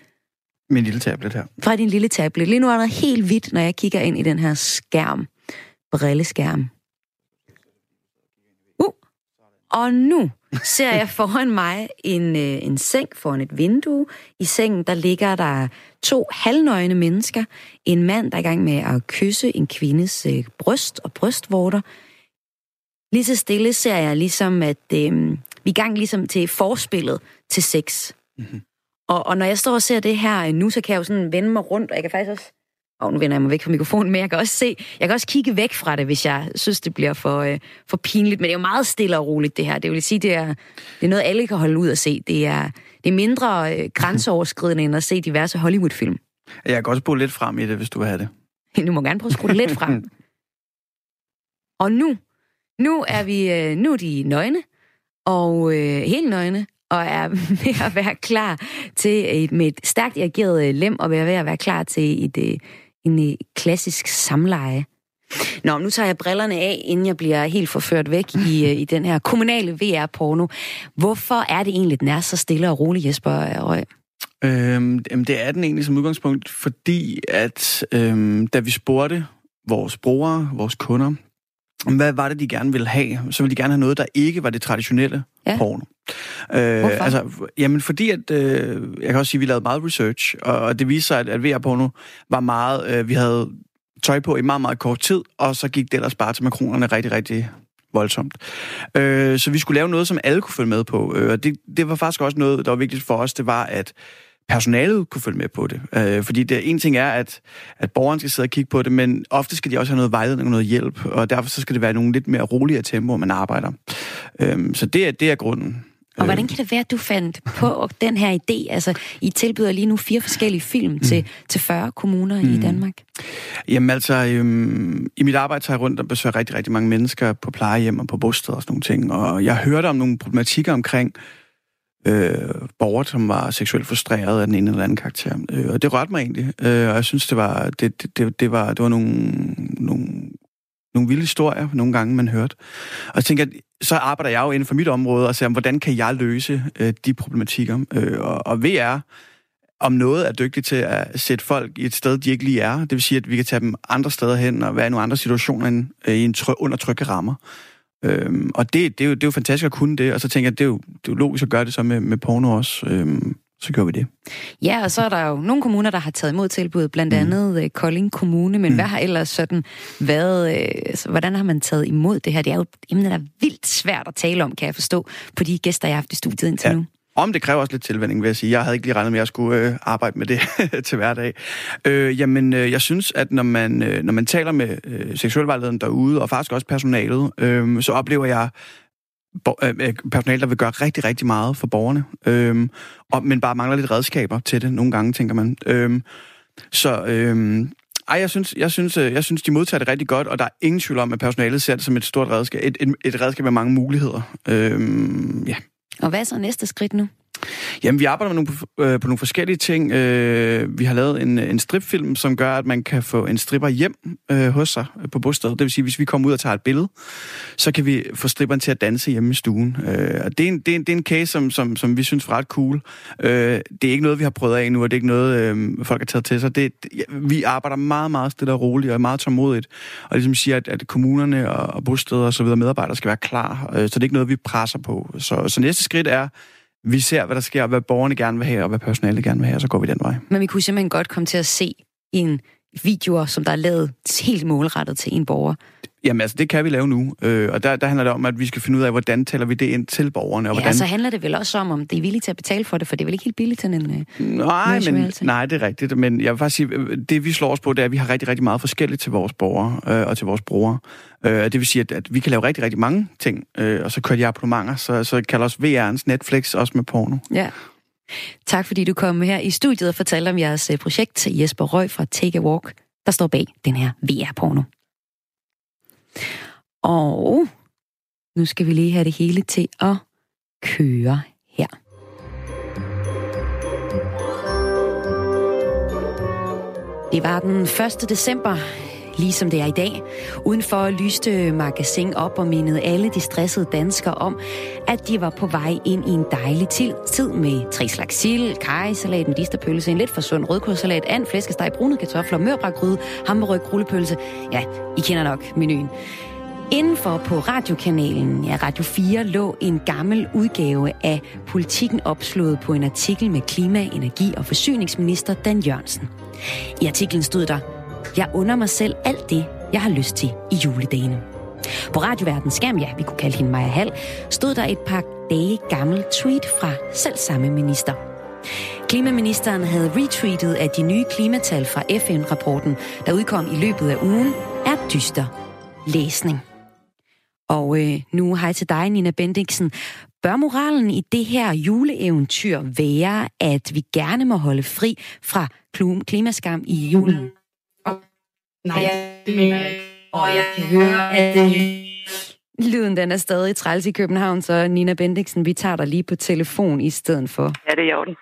Min lille tablet her. fra din lille tablet. Lige nu er der helt hvidt, når jeg kigger ind i den her skærm. Brilleskærm. Uh. Og nu ser jeg foran mig en, øh, en seng foran et vindue. I sengen, der ligger der to halvnøgne mennesker. En mand, der er i gang med at kysse en kvindes øh, bryst og brystvorter. Lige så stille ser jeg ligesom, at øh, vi er i gang ligesom til forspillet til sex. Og, og når jeg står og ser det her nu, så kan jeg jo sådan vende mig rundt, og jeg kan faktisk også... Åh, nu vender jeg mig væk fra mikrofonen, men jeg kan også se, jeg kan også kigge væk fra det, hvis jeg synes, det bliver for, øh, for pinligt. Men det er jo meget stille og roligt, det her. Det vil sige, det er, det er noget, alle kan holde ud at se. Det er, det er mindre øh, grænseoverskridende, end at se diverse Hollywood-film. Jeg kan også bo lidt frem i det, hvis du vil have det. (laughs) Nu må gerne prøve at skrue det lidt frem. (laughs) Og nu, nu er vi, øh, nu er de nøgne, og øh, helt nøgne, og er (laughs) ved at være klar til et, med et stærkt reageret øh, lem, og er ved at være klar til et, øh, en øh, klassisk samleje. Nå, nu tager jeg brillerne af, inden jeg bliver helt forført væk i, (laughs) i den her kommunale VR-porno. Hvorfor er det egentlig, den er så stille og rolig, Jesper Røg? Øhm, det er den egentlig som udgangspunkt, fordi at øhm, da vi spurgte vores brugere, vores kunder, hvad var det, de gerne ville have, så ville de gerne have noget, der ikke var det traditionelle Ja. porno. Øh, Hvorfor? altså, jamen, fordi at, øh, jeg kan også sige, at vi lavede meget research, og, og det viste sig, at, at VR-porno var meget, øh, vi havde tøj på i meget, meget kort tid, og så gik det ellers bare til makronerne rigtig, rigtig voldsomt. Øh, så vi skulle lave noget, som alle kunne følge med på, øh, og det, det var faktisk også noget, der var vigtigt for os, det var, at personalet kunne følge med på det. Øh, fordi det, en ting er, at, at borgeren skal sidde og kigge på det, men ofte skal de også have noget vejledning og noget hjælp, og derfor så skal det være nogle lidt mere roligere tempo, man arbejder. Øh, så det er, det er grunden. Og hvordan kan det være, at du fandt på den her idé? Altså, I tilbyder lige nu fire forskellige film mm. til, til 40 kommuner mm. i Danmark. Jamen altså, øhm, i mit arbejde tager jeg rundt og besøger rigtig, rigtig mange mennesker på plejehjem og på bosteder og sådan nogle ting. Og jeg hørte om nogle problematikker omkring øh, borger, som var seksuelt frustreret af den ene eller anden karakter. Øh, og det rørte mig egentlig. Øh, og jeg synes, det var, det, det, det, det var, det var nogle, nogle, nogle vilde historier, nogle gange man hørte. Og så tænker jeg, så arbejder jeg jo inden for mit område og ser, hvordan kan jeg løse øh, de problematikker. Øh, og, og VR om noget er dygtig til at sætte folk i et sted, de ikke lige er. Det vil sige, at vi kan tage dem andre steder hen og være i nogle andre situationer end, øh, i en try- undertrykke rammer. Øhm, og det, det, er jo, det er jo fantastisk at kunne det, og så tænker jeg, det er jo, det er jo logisk at gøre det så med, med porno også. Øhm, så gør vi det. Ja, og så er der jo nogle kommuner, der har taget imod tilbuddet, blandt andet mm. Kolding Kommune, men mm. hvad har ellers sådan været, øh, altså, hvordan har man taget imod det her? Det er jo et emne, der er vildt svært at tale om, kan jeg forstå, på de gæster, jeg har haft i studiet indtil Ja. nu. Om det kræver også lidt tilvænding, vil jeg sige. Jeg havde ikke lige regnet med, at jeg skulle øh, arbejde med det (laughs) til hverdag. Øh, jamen, øh, jeg synes, at når man, øh, når man taler med øh, seksuelvejlederen derude, og faktisk også personalet, øh, så oplever jeg bo- øh, øh, personale, der vil gøre rigtig, rigtig meget for borgerne, øh, og, men bare mangler lidt redskaber til det nogle gange, tænker man. Øh, så... Øh, ej, jeg synes, jeg, synes, øh, jeg synes, de modtager det rigtig godt, og der er ingen tvivl om, at personalet ser det som et stort redskab. Et, et, et redskab med mange muligheder. Øhm, ja. Og hvad er så næste skridt nu? Jamen, vi arbejder med nogle, øh, på nogle forskellige ting. Øh, vi har lavet en, en stripfilm, som gør, at man kan få en stripper hjem øh, hos sig øh, på bostedet. Det vil sige, hvis vi kommer ud og tager et billede, så kan vi få stripperen til at danse hjemme i stuen. Øh, og det er, en, det, er en, det er en case, som, som, som vi synes var ret cool. Øh, det er ikke noget, vi har prøvet af nu, og det er ikke noget, øh, folk har taget til sig. Det, det, ja, vi arbejder meget, meget stille og roligt og meget tålmodigt. Og ligesom siger, at, at kommunerne og, og bosteder og så videre medarbejdere skal være klar. Øh, så det er ikke noget, vi presser på. Så, så næste skridt er, vi ser, hvad der sker, hvad borgerne gerne vil have, og hvad personalet gerne vil have, og så går vi den vej. Men vi kunne simpelthen godt komme til at se en videoer, som der er lavet helt målrettet til en borger. Jamen altså, det kan vi lave nu, øh, og der, der handler det om, at vi skal finde ud af, hvordan tæller vi det ind til borgerne. Og Ja, hvordan... så handler det vel også om, om det er villige til at betale for det, for det er vel ikke helt billigt til en... øh, Nej, men, nej, det er rigtigt. Men jeg vil faktisk sige, øh, det vi slår os på, det er, at vi har rigtig, rigtig meget forskelligt til vores borgere øh, og til vores brugere. Øh, det vil sige, at, at vi kan lave rigtig, rigtig mange ting, øh, og så kører de abonnementer, så, så kalder os VR'ens Netflix også med porno. Ja. Tak fordi du kom her i studiet og fortalte om jeres øh, projekt. Jesper Røg fra Take a Walk, der står bag den her VR-porno. Og nu skal vi lige have det hele til at køre her. Det var den 1. december ligesom det er i dag. Udenfor lyste magasin op og mindede alle de stressede danskere om, at de var på vej ind i en dejlig tid med tre slags sild, kajsalat, medisterpølse, en lidt for sund rødkålsalat, and, flæskesteg, brune kartofler, mørbrækgryde, hamburg, rullepølse. Ja, I kender nok menuen. Indenfor på radiokanalen, ja Radio 4, lå en gammel udgave af Politikken opslået på en artikel med klima-, energi- og forsyningsminister Dan Jørgensen. I artiklen stod der, jeg under mig selv alt det, jeg har lyst til i juledagene. På radioverdens skærm, ja, vi kunne kalde hende Maja Hall, stod der et par dage gammel tweet fra selv samme minister. Klimaministeren havde retweetet, at de nye klimatal fra FN-rapporten, der udkom i løbet af ugen, er dyster læsning. Og øh, nu hej til dig, Nina Bendiksen. Bør moralen i det her juleeventyr være, at vi gerne må holde fri fra klimaskam i julen? Nej, det mener jeg ikke. Og jeg kan høre, at øh, lyden den er stadig træls i København, så Nina Bendiksen, vi tager dig lige på telefon i stedet for. Ja, det er i orden.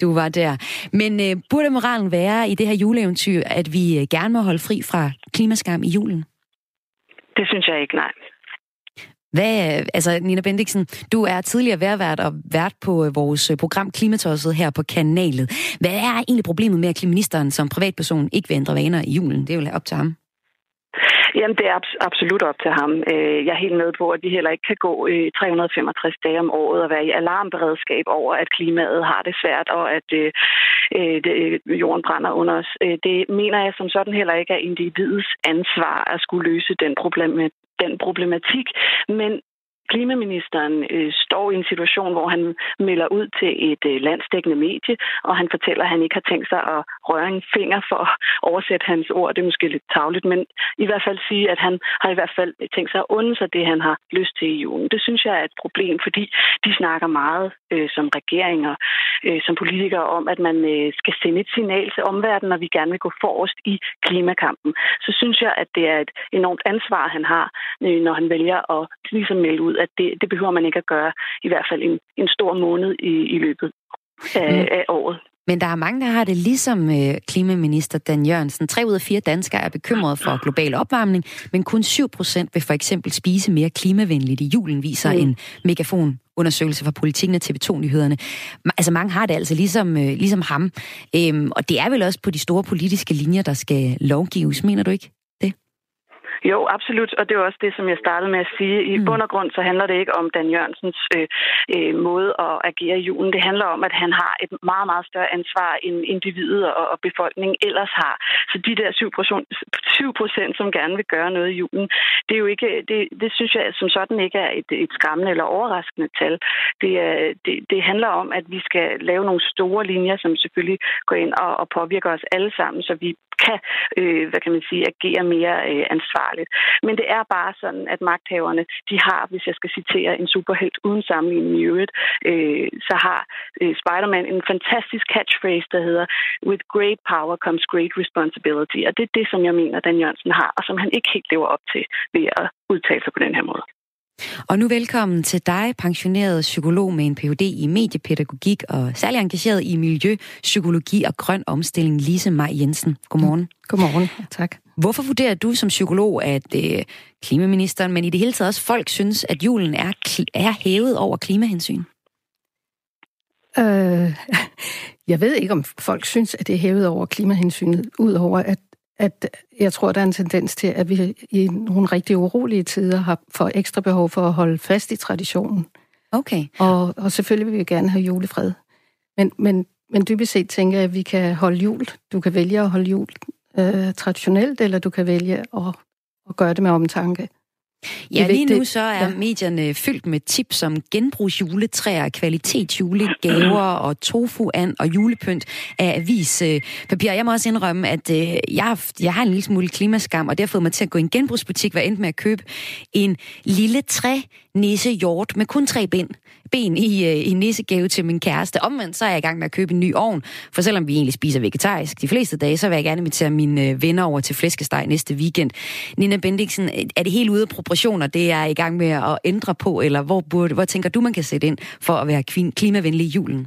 Du var der. Men øh, burde moralen være i det her juleeventyr, at vi øh, gerne må holde fri fra klimaskam i julen? Det synes jeg ikke, nej. Hvad, altså Nina Bendiksen, du er tidligere værvært og vært på øh, vores øh, program Klimatosset her på kanalet. Hvad er egentlig problemet med, at klimaministeren som privatperson ikke vil ændre vaner i julen? Det er jo op til ham. Jamen, det er absolut op til ham. Øh, jeg er helt med på, at vi heller ikke kan gå 365 dage om året og være i alarmberedskab over, at klimaet har det svært, og at jorden brænder under os. Det mener jeg som sådan heller ikke er individets ansvar at skulle løse den problem, den problematik, men klimaministeren øh, står i en situation, hvor han melder ud til et øh, landsdækkende medie, og han fortæller, at han ikke har tænkt sig at røre en finger for at oversætte hans ord. Det er måske lidt tavligt, men i hvert fald sige, at han har i hvert fald tænkt sig at unde sig det, han har lyst til i julen. Det synes jeg er et problem, fordi de snakker meget øh, som regeringer, øh, som politikere om, at man øh, skal sende et signal til omverdenen, når vi gerne vil gå forrest i klimakampen. Så synes jeg, at det er et enormt ansvar, han har, øh, når han vælger at ligesom melde ud, at det, det behøver man ikke at gøre i hvert fald en, en stor måned i, i løbet af, mm. af året. Men der er mange, der har det ligesom øh, klimaminister Dan Jørgensen. Tre ud af fire danskere er bekymrede for global opvarmning, men kun 7 procent vil for eksempel spise mere klimavenligt i julen, viser mm. en megafon undersøgelse fra Politikken og TV2-nyhederne. Altså mange har det altså ligesom, øh, ligesom ham. Øhm, og det er vel også på de store politiske linjer, der skal lovgives, mener du ikke? Jo, absolut, og det er også det, som jeg startede med at sige. I mm. bund og grund så handler det ikke om Dan Jørgensens øh, øh, måde at agere i julen. Det handler om, at han har et meget, meget større ansvar, end individet og, og befolkningen ellers har. Så de der 7 procent, som gerne vil gøre noget i julen, det er jo ikke, det, det synes jeg som sådan ikke er et, et skræmmende eller overraskende tal. Det, er, det, det handler om, at vi skal lave nogle store linjer, som selvfølgelig går ind og, og påvirker os alle sammen, så vi kan, øh, hvad kan man sige, agere mere øh, ansvarligt. Men det er bare sådan, at magthaverne, de har, hvis jeg skal citere en superhelt uden sammenligning i øvrigt, øh, så har øh, Spider-Man en fantastisk catchphrase, der hedder With great power comes great responsibility. Og det er det, som jeg mener, Dan Jørgensen har, og som han ikke helt lever op til ved at udtale sig på den her måde. Og nu velkommen til dig, pensioneret psykolog med en Ph.D. i mediepædagogik og særlig engageret i miljø, psykologi og grøn omstilling, Lise Maj Jensen. Godmorgen. Godmorgen, tak. Hvorfor vurderer du som psykolog, at øh, klimaministeren, men i det hele taget også folk, synes, at julen er, er hævet over klimahensyn? Øh, jeg ved ikke, om folk synes, at det er hævet over klimahensynet, udover at at jeg tror, der er en tendens til, at vi i nogle rigtig urolige tider har for ekstra behov for at holde fast i traditionen. Okay. Og, og selvfølgelig vil vi gerne have julefred. Men, men, men dybest set tænker jeg, at vi kan holde jul. Du kan vælge at holde jul øh, traditionelt, eller du kan vælge at, at gøre det med omtanke. Ja, lige nu så er ja. medierne fyldt med tips om genbrugsjuletræer, kvalitetsjulegaver (clears throat) og tofu-and og julepynt af avispapir. Jeg må også indrømme, at øh, jeg, jeg har en lille smule klimaskam, og det har fået mig til at gå i en genbrugsbutik, være endt med at købe en lille træ nisse hjort med kun tre ben ben i, øh, i nissegave til min kæreste. Omvendt så er jeg i gang med at købe en ny ovn, for selvom vi egentlig spiser vegetarisk de fleste dage, så vil jeg gerne invitere mine øh, venner over til flæskesteg næste weekend. Nina Bendiksen, øh, er det helt ude af proportioner, det er i gang med at ændre på, eller hvor, burde, hvor tænker du, man kan sætte ind for at være klimavenlig i julen?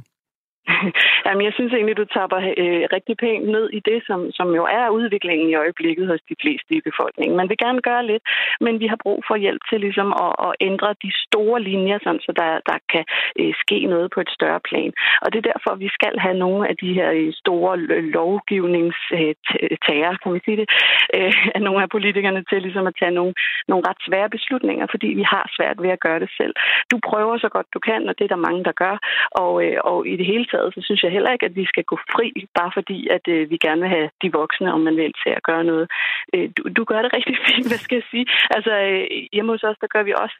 (laughs) Jamen, jeg synes egentlig, du tapper øh, rigtig pænt ned i det, som, som jo er udviklingen i øjeblikket hos de fleste i befolkningen. Man vil gerne gøre lidt, men vi har brug for hjælp til ligesom at, at ændre de store linjer, sådan, så der, der kan øh, ske noget på et større plan. Og det er derfor, vi skal have nogle af de her øh, store lovgivningstager, øh, øh, kan man sige det, (laughs) øh, af nogle af politikerne til ligesom at tage nogle, nogle ret svære beslutninger, fordi vi har svært ved at gøre det selv. Du prøver så godt du kan, og det er der mange, der gør. Og, øh, og i det hele taget, så synes jeg heller ikke, at vi skal gå fri, bare fordi, at øh, vi gerne vil have de voksne, om man vil, til at gøre noget. Øh, du, du gør det (laughs) rigtig fint, hvad skal jeg sige? Altså, øh, hjemme hos os, der gør vi også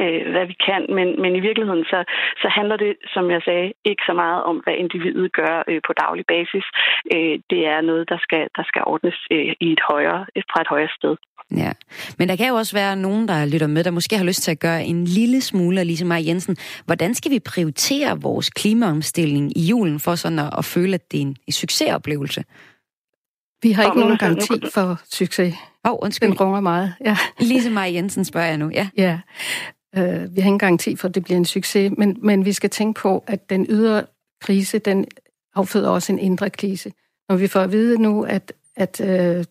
øh, hvad vi kan, men, men i virkeligheden så, så handler det, som jeg sagde, ikke så meget om, hvad individet gør øh, på daglig basis. Øh, det er noget, der skal, der skal ordnes øh, i et højere, fra et højere sted. Ja, men der kan jo også være nogen, der lytter med, der måske har lyst til at gøre en lille smule, ligesom mig Jensen. Hvordan skal vi prioritere vores klimaomstilling i julen for sådan at, at føle, at det er en, en succesoplevelse? Vi har ikke nogen garanti for succes. Åh, oh, undskyld. Den runger meget, ja. (laughs) Lise Maja Jensen spørger jeg nu, ja. Ja, uh, vi har ingen garanti for, at det bliver en succes, men, men vi skal tænke på, at den ydre krise, den afføder også en indre krise. Når vi får at vide nu, at, at uh,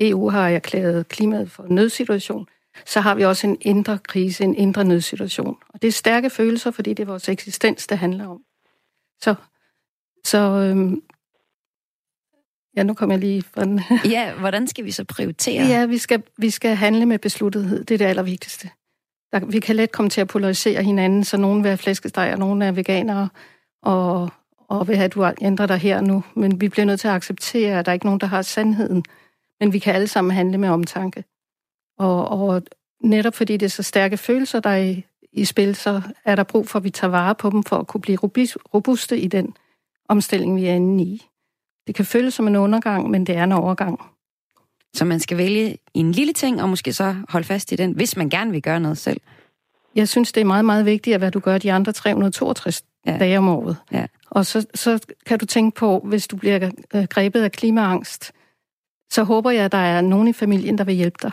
EU har erklæret klimaet for nødsituation, så har vi også en indre krise, en indre nødsituation. Og det er stærke følelser, fordi det er vores eksistens, det handler om. Så, så øhm, ja, nu kommer jeg lige fra den. ja, hvordan skal vi så prioritere? Ja, vi skal, vi skal handle med besluttethed. Det er det allervigtigste. Der, vi kan let komme til at polarisere hinanden, så nogen vil have flæskesteg, og nogen er veganere, og, og vil have, at du ændrer dig her nu. Men vi bliver nødt til at acceptere, at der er ikke nogen, der har sandheden men vi kan alle sammen handle med omtanke. Og, og netop fordi det er så stærke følelser, der er i, i spil, så er der brug for, at vi tager vare på dem, for at kunne blive robuste i den omstilling, vi er inde i. Det kan føles som en undergang, men det er en overgang. Så man skal vælge en lille ting, og måske så holde fast i den, hvis man gerne vil gøre noget selv? Jeg synes, det er meget, meget vigtigt, hvad du gør de andre 362 ja. dage om året. Ja. Og så, så kan du tænke på, hvis du bliver øh, grebet af klimaangst, så håber jeg, at der er nogen i familien, der vil hjælpe dig.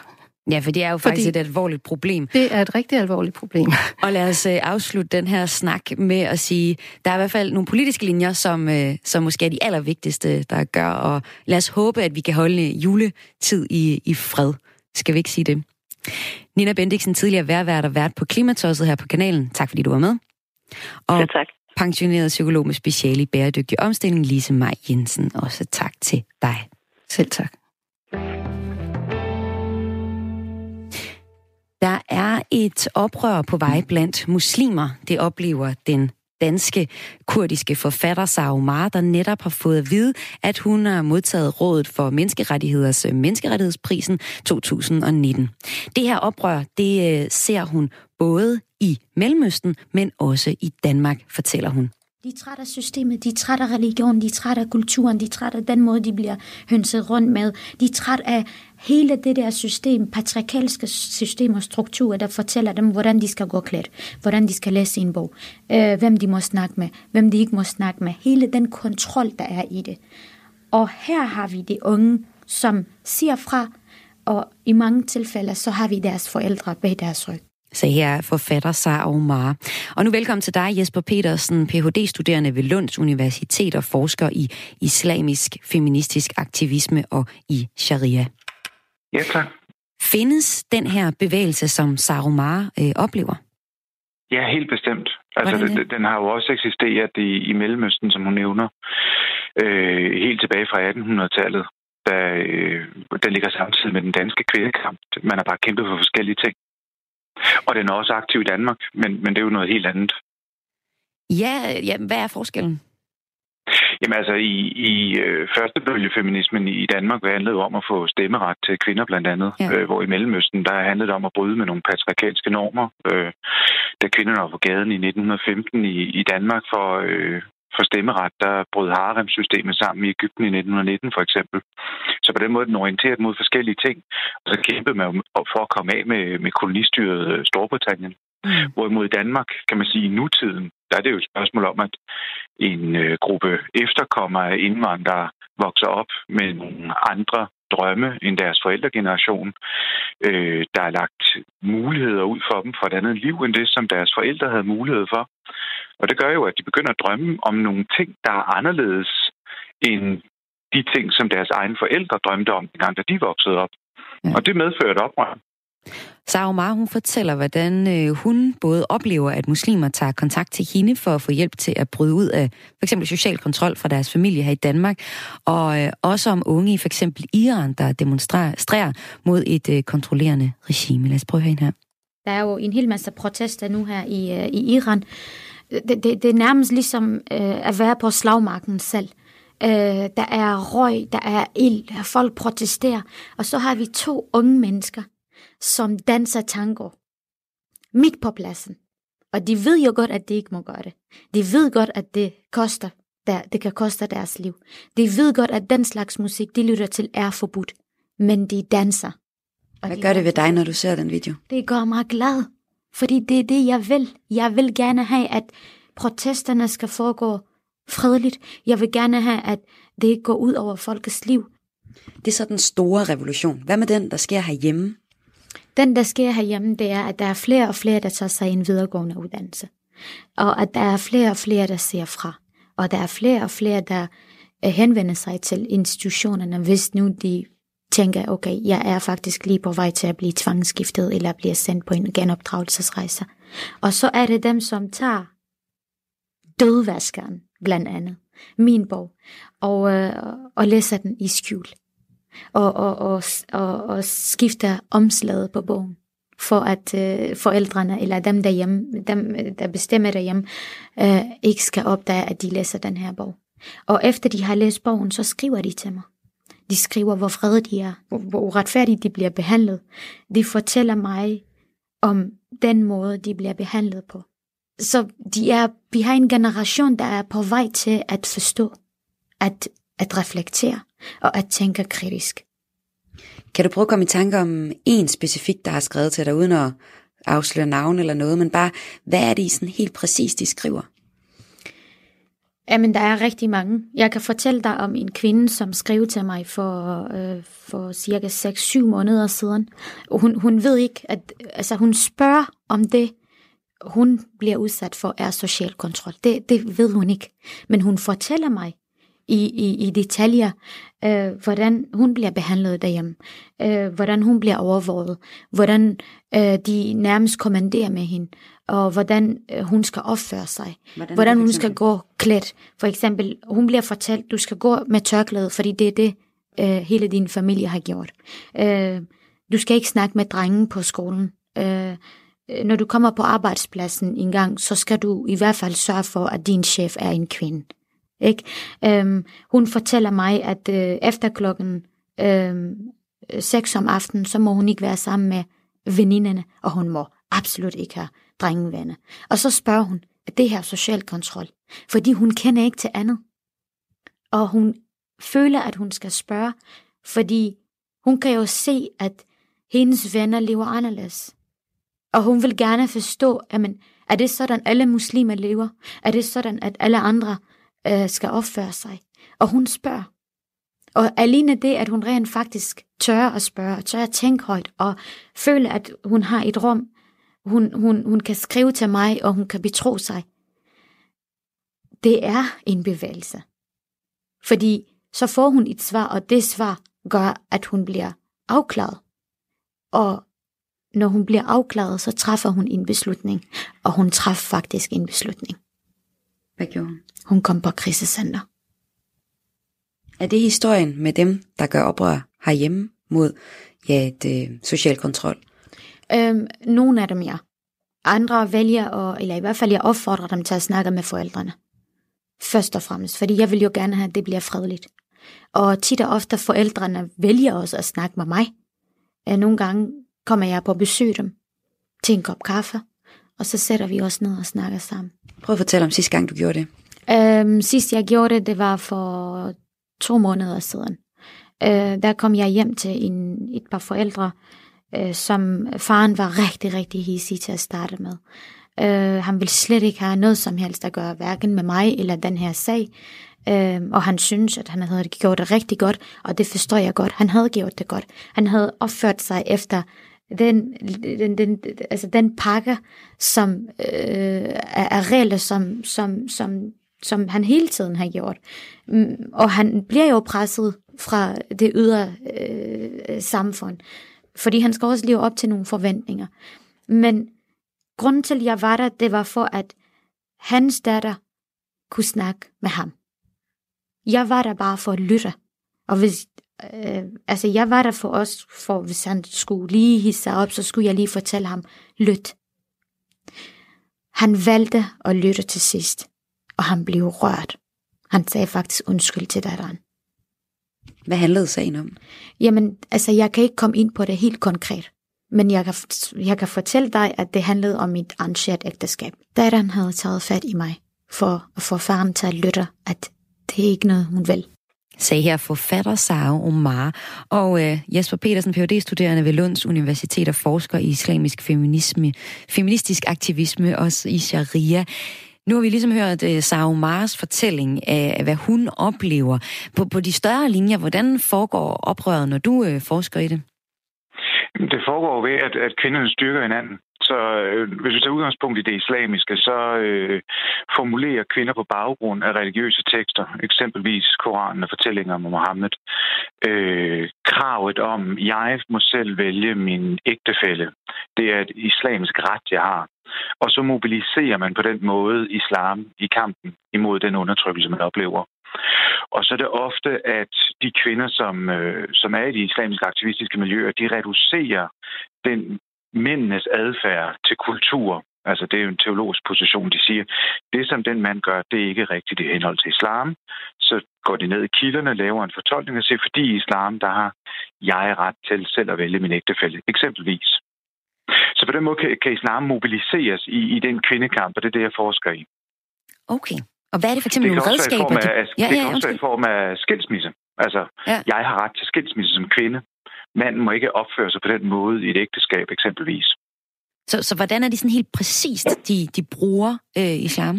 Ja, for det er jo faktisk Fordi et alvorligt problem. Det er et rigtig alvorligt problem. (laughs) Og lad os uh, afslutte den her snak med at sige, der er i hvert fald nogle politiske linjer, som, uh, som måske er de allervigtigste, der gør, og lad os håbe, at vi kan holde juletid i, i fred. Skal vi ikke sige det? Nina Bendiksen, tidligere værvært og vært på Klimatosset her på kanalen. Tak fordi du var med. Og ja, tak. pensioneret psykolog med speciale i bæredygtig omstilling, Lise Maj Jensen. Også tak til dig. Selv tak. Der er et oprør på vej blandt muslimer. Det oplever den danske kurdiske forfatter Sara Omar, der netop har fået at vide, at hun har modtaget rådet for menneskerettigheders øh, menneskerettighedsprisen 2019. Det her oprør, det øh, ser hun både i Mellemøsten, men også i Danmark, fortæller hun. De er trætte af systemet, de er trætte af religion, de er trætte af kulturen, de er trætte af den måde, de bliver hønset rundt med. De er trætte af hele det der system, patriarkalske system og strukturer, der fortæller dem, hvordan de skal gå klædt, hvordan de skal læse en bog, øh, hvem de må snakke med, hvem de ikke må snakke med. Hele den kontrol, der er i det. Og her har vi de unge, som siger fra, og i mange tilfælde, så har vi deres forældre bag deres ryg sagde her forfatter Sara Omar. Og nu velkommen til dig, Jesper Petersen, Ph.D.-studerende ved Lunds Universitet og forsker i islamisk feministisk aktivisme og i sharia. Ja, tak. Findes den her bevægelse, som Sara Omar øh, oplever? Ja, helt bestemt. Altså, den, den har jo også eksisteret i, i Mellemøsten, som hun nævner, øh, helt tilbage fra 1800-tallet. Der, øh, der ligger samtidig med den danske kvindekamp. Man har bare kæmpet for forskellige ting. Og den er også aktiv i Danmark, men, men det er jo noget helt andet. Ja, ja hvad er forskellen? Jamen altså, i, i øh, første bølge feminismen i Danmark handlede om at få stemmeret til kvinder blandt andet, ja. øh, hvor i Mellemøsten, der handlede det om at bryde med nogle patriarkalske normer. Øh, da kvinderne var på gaden i 1915 i, i Danmark for, øh, for stemmeret, der brød harem-systemet sammen i Ægypten i 1919 for eksempel. Så på den måde den orienteret mod forskellige ting, og så kæmpede man for at komme af med, med kolonistyret øh, Storbritannien. Mm. Hvorimod i Danmark, kan man sige, i nutiden, der er det jo et spørgsmål om, at en øh, gruppe efterkommere af indvandrere vokser op med nogle andre drømme end deres forældregeneration. Øh, der er lagt muligheder ud for dem for et andet liv end det, som deres forældre havde mulighed for. Og det gør jo, at de begynder at drømme om nogle ting, der er anderledes end de ting, som deres egne forældre drømte om, dengang da de voksede op. Ja. Og det medfører et oprør. Sara Omar, hun fortæller, hvordan øh, hun både oplever, at muslimer tager kontakt til hende for at få hjælp til at bryde ud af for eksempel social kontrol fra deres familie her i Danmark, og øh, også om unge i for eksempel Iran, der demonstrerer mod et øh, kontrollerende regime. Lad os prøve her. Der er jo en hel masse protester nu her i, i Iran. Det, det, det er nærmest ligesom øh, at være på slagmarken selv. Øh, der er røg, der er ild, folk protesterer. Og så har vi to unge mennesker, som danser tango midt på pladsen. Og de ved jo godt, at de ikke må gøre det. De ved godt, at det koster der, det kan koste deres liv. De ved godt, at den slags musik, de lytter til, er forbudt. Men de danser. Og Hvad de gør det ved dig, når du ser den video? Det gør mig glad. Fordi det er det, jeg vil. Jeg vil gerne have, at protesterne skal foregå fredeligt. Jeg vil gerne have, at det ikke går ud over folkets liv. Det er så den store revolution. Hvad med den, der sker herhjemme? Den, der sker herhjemme, det er, at der er flere og flere, der tager sig en videregående uddannelse. Og at der er flere og flere, der ser fra. Og der er flere og flere, der øh, henvender sig til institutionerne, hvis nu de tænker, okay, jeg er faktisk lige på vej til at blive tvangsskiftet, eller bliver sendt på en genopdragelsesrejse. Og så er det dem, som tager dødvaskeren, blandt andet, min bog, og, øh, og læser den i skjul og, og, og, og, og skifter omslaget på bogen for at øh, forældrene eller dem derhjemme, dem der bestemmer derhjemme, øh, ikke skal opdage, at de læser den her bog. Og efter de har læst bogen, så skriver de til mig. De skriver, hvor vrede de er, hvor, hvor uretfærdigt de bliver behandlet. De fortæller mig om den måde, de bliver behandlet på. Så de er, vi har en generation, der er på vej til at forstå, at, at reflektere og at tænke kritisk. Kan du prøve at komme i tanke om en specifik, der har skrevet til dig, uden at afsløre navn eller noget, men bare, hvad er det sådan helt præcis, de skriver? Jamen, der er rigtig mange. Jeg kan fortælle dig om en kvinde, som skrev til mig for, øh, for cirka 6-7 måneder siden. Hun, hun ved ikke, at altså, hun spørger om det, hun bliver udsat for, er social kontrol. Det, det ved hun ikke. Men hun fortæller mig, i, i, i detaljer, øh, hvordan hun bliver behandlet derhjemme, øh, hvordan hun bliver overvåget, hvordan øh, de nærmest kommanderer med hende, og hvordan øh, hun skal opføre sig, hvordan, hvordan hun skal gå klædt. For eksempel, hun bliver fortalt, du skal gå med tørklæde, fordi det er det, øh, hele din familie har gjort. Øh, du skal ikke snakke med drengen på skolen. Øh, når du kommer på arbejdspladsen en gang, så skal du i hvert fald sørge for, at din chef er en kvinde. Ikke? Øhm, hun fortæller mig, at øh, efter klokken øh, 6 om aftenen, så må hun ikke være sammen med veninderne, og hun må absolut ikke have drengevenner. Og så spørger hun, at det her social kontrol, fordi hun kender ikke til andet. Og hun føler, at hun skal spørge, fordi hun kan jo se, at hendes venner lever anderledes. Og hun vil gerne forstå, at men, er det sådan, alle muslimer lever? Er det sådan, at alle andre øh, skal opføre sig. Og hun spørger. Og alene det, at hun rent faktisk tør at spørge, tør at tænke højt, og føle, at hun har et rum, hun, hun, hun kan skrive til mig, og hun kan betro sig, det er en bevægelse. Fordi så får hun et svar, og det svar gør, at hun bliver afklaret. Og når hun bliver afklaret, så træffer hun en beslutning, og hun træffer faktisk en beslutning. Hvad gjorde hun? Hun kom på krisecenter. Er det historien med dem, der gør oprør herhjemme mod ja, et, øh, social kontrol? Øhm, nogle af dem, ja. Andre vælger, at, eller i hvert fald jeg opfordrer dem til at snakke med forældrene. Først og fremmest, fordi jeg vil jo gerne have, at det bliver fredeligt. Og tit og ofte forældrene vælger også at snakke med mig. Nogle gange kommer jeg på at besøge dem til en kop kaffe, og så sætter vi os ned og snakker sammen. Prøv at fortælle om sidste gang, du gjorde det. Øhm, sidst jeg gjorde det, det var for to måneder siden. Øh, der kom jeg hjem til en, et par forældre, øh, som faren var rigtig, rigtig hissig til at starte med. Øh, han ville slet ikke have noget som helst at gøre, hverken med mig eller den her sag. Øh, og han synes, at han havde gjort det rigtig godt, og det forstår jeg godt. Han havde gjort det godt. Han havde opført sig efter den, den, den, altså den pakke, som øh, er, er regler, som, som, som, som han hele tiden har gjort. Mm, og han bliver jo presset fra det ydre øh, samfund, fordi han skal også leve op til nogle forventninger. Men grunden til, at jeg var der, det var for, at hans datter kunne snakke med ham. Jeg var der bare for at lytte. Og hvis, øh, altså jeg var der for os, for hvis han skulle lige hisse op, så skulle jeg lige fortælle ham, lyt. Han valgte at lytte til sidst, og han blev rørt. Han sagde faktisk undskyld til datteren. Hvad handlede sagen om? Jamen, altså jeg kan ikke komme ind på det helt konkret. Men jeg kan, jeg kan fortælle dig, at det handlede om et arrangeret ægteskab. Datteren havde taget fat i mig for at få faren til at lytte, at det er ikke noget, hun vil. Sagde her forfatter Sara Omar og øh, Jesper Petersen, phd studerende ved Lunds Universitet og forsker i islamisk feminisme, feministisk aktivisme, også i sharia. Nu har vi ligesom hørt øh, Sara Omars fortælling af, hvad hun oplever. På, på de større linjer, hvordan foregår oprøret, når du øh, forsker i det? Det foregår ved, at, at kvinderne styrker hinanden. Så øh, hvis vi tager udgangspunkt i det islamiske, så øh, formulerer kvinder på baggrund af religiøse tekster, eksempelvis Koranen og fortællinger om Mohammed, øh, kravet om, jeg må selv vælge min ægtefælle. Det er et islamisk ret, jeg har. Og så mobiliserer man på den måde islam i kampen imod den undertrykkelse, man oplever. Og så er det ofte, at de kvinder, som, øh, som er i de islamiske aktivistiske miljøer, de reducerer den mændenes adfærd til kultur. Altså, det er jo en teologisk position, de siger, det som den mand gør, det er ikke rigtigt i henhold til islam. Så går de ned i kilderne, laver en fortolkning og siger, fordi i islam, der har jeg ret til selv at vælge min ægtefælde, eksempelvis. Så på den måde kan, kan islam mobiliseres i, i den kvindekamp, og det er det, jeg forsker i. Okay. Og hvad er det for eksempel nogle redskaber? Af, af, ja, det kan også være i form af skilsmisse. Altså, ja. jeg har ret til skilsmisse som kvinde. Manden må ikke opføre sig på den måde i et ægteskab eksempelvis. Så, så hvordan er det sådan helt præcist, de, de bruger øh, islam?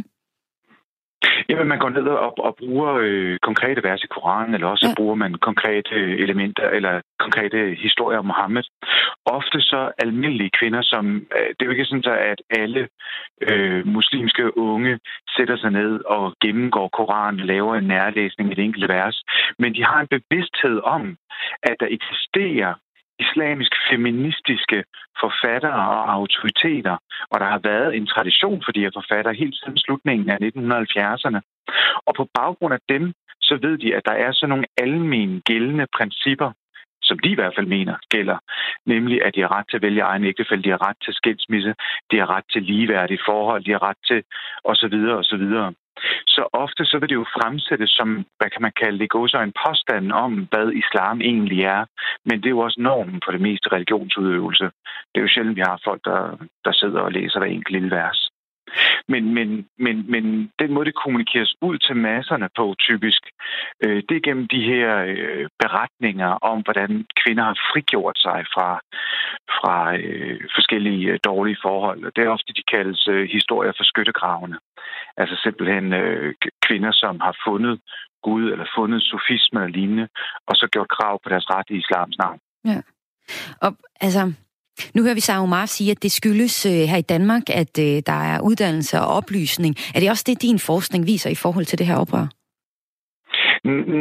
Jamen, man går ned og, og bruger øh, konkrete vers i Koranen, eller også ja. bruger man konkrete elementer eller konkrete historier om Mohammed. Ofte så almindelige kvinder, som... Øh, det er jo ikke sådan, at alle øh, muslimske unge sætter sig ned og gennemgår Koranen, laver en nærlæsning i et enkelt vers, men de har en bevidsthed om, at der eksisterer islamisk feministiske forfattere og autoriteter, og der har været en tradition for de her forfattere helt siden slutningen af 1970'erne. Og på baggrund af dem, så ved de, at der er sådan nogle almen gældende principper, som de i hvert fald mener gælder, nemlig at de har ret til at vælge egen ægtefælde, de har ret til skilsmisse, de har ret til ligeværdige forhold, de har ret til osv. osv. Så ofte så vil det jo fremsættes som, hvad kan man kalde det, gå så en påstand om, hvad islam egentlig er. Men det er jo også normen for det meste religionsudøvelse. Det er jo sjældent, vi har folk, der, der sidder og læser hver enkelt lille vers. Men, men, men, men den måde, det kommunikeres ud til masserne på typisk, øh, det er gennem de her øh, beretninger om, hvordan kvinder har frigjort sig fra, fra øh, forskellige øh, dårlige forhold. Det er ofte, de kaldes øh, historier for skyttegravene. Altså simpelthen øh, kvinder, som har fundet Gud eller fundet sofisme og lignende, og så gjort krav på deres ret i islams navn. Ja. Og altså, nu hører vi Sarah Omar sige, at det skyldes øh, her i Danmark, at øh, der er uddannelse og oplysning. Er det også det, din forskning viser i forhold til det her oprør?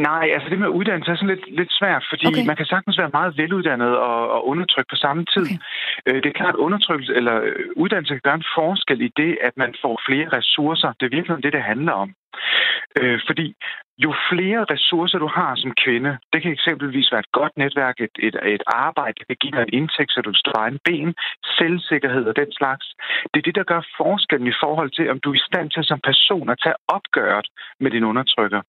Nej, altså det med uddannelse er sådan lidt, lidt svært, fordi okay. man kan sagtens være meget veluddannet og, og undertrykt på samme tid. Okay. Øh, det er klart, at undertrykkelse eller øh, uddannelse kan gøre en forskel i det, at man får flere ressourcer. Det er virkelig det, det handler om. Øh, fordi jo flere ressourcer du har som kvinde, det kan eksempelvis være et godt netværk, et, et, et arbejde, der kan give dig en indtægt, så du står på egen ben, selvsikkerhed og den slags. Det er det, der gør forskellen i forhold til, om du er i stand til som person at tage opgøret med din undertrykker.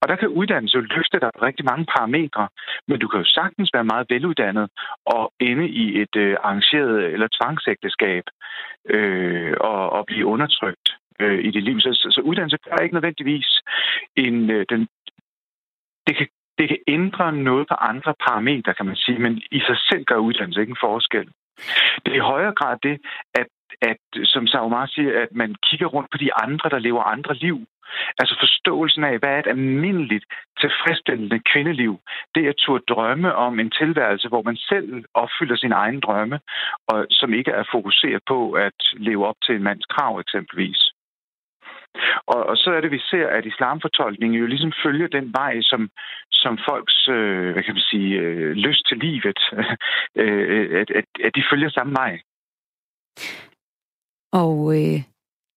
Og der kan uddannelse jo løfte dig på rigtig mange parametre, men du kan jo sagtens være meget veluddannet og ende i et øh, arrangeret eller tvangsægteskab øh, og, og blive undertrykt øh, i dit liv. Så, så, så uddannelse gør ikke nødvendigvis en, øh, den, det kan, det kan ændre noget på andre parametre, kan man sige, men i sig selv gør uddannelse ikke en forskel. Det er i højere grad det, at, at som Saumar siger, at man kigger rundt på de andre, der lever andre liv. Altså forståelsen af, hvad er et almindeligt tilfredsstillende kvindeliv? Det er at turde drømme om en tilværelse, hvor man selv opfylder sin egen drømme, og som ikke er fokuseret på at leve op til en mands krav eksempelvis. Og, og så er det, vi ser, at islamfortolkningen jo ligesom følger den vej, som, som folks, øh, hvad kan man sige, øh, lyst til livet, (laughs) øh, at, at, at de følger samme vej. Og øh,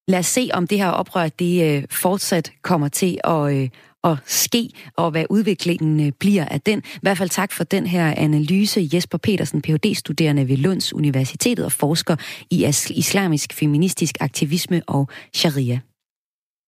lad os se, om det her oprør, det øh, fortsat kommer til at, øh, at ske, og hvad udviklingen øh, bliver af den. I hvert fald tak for den her analyse. Jesper Petersen, Ph.D.-studerende ved Lunds Universitetet og forsker i islamisk feministisk aktivisme og sharia.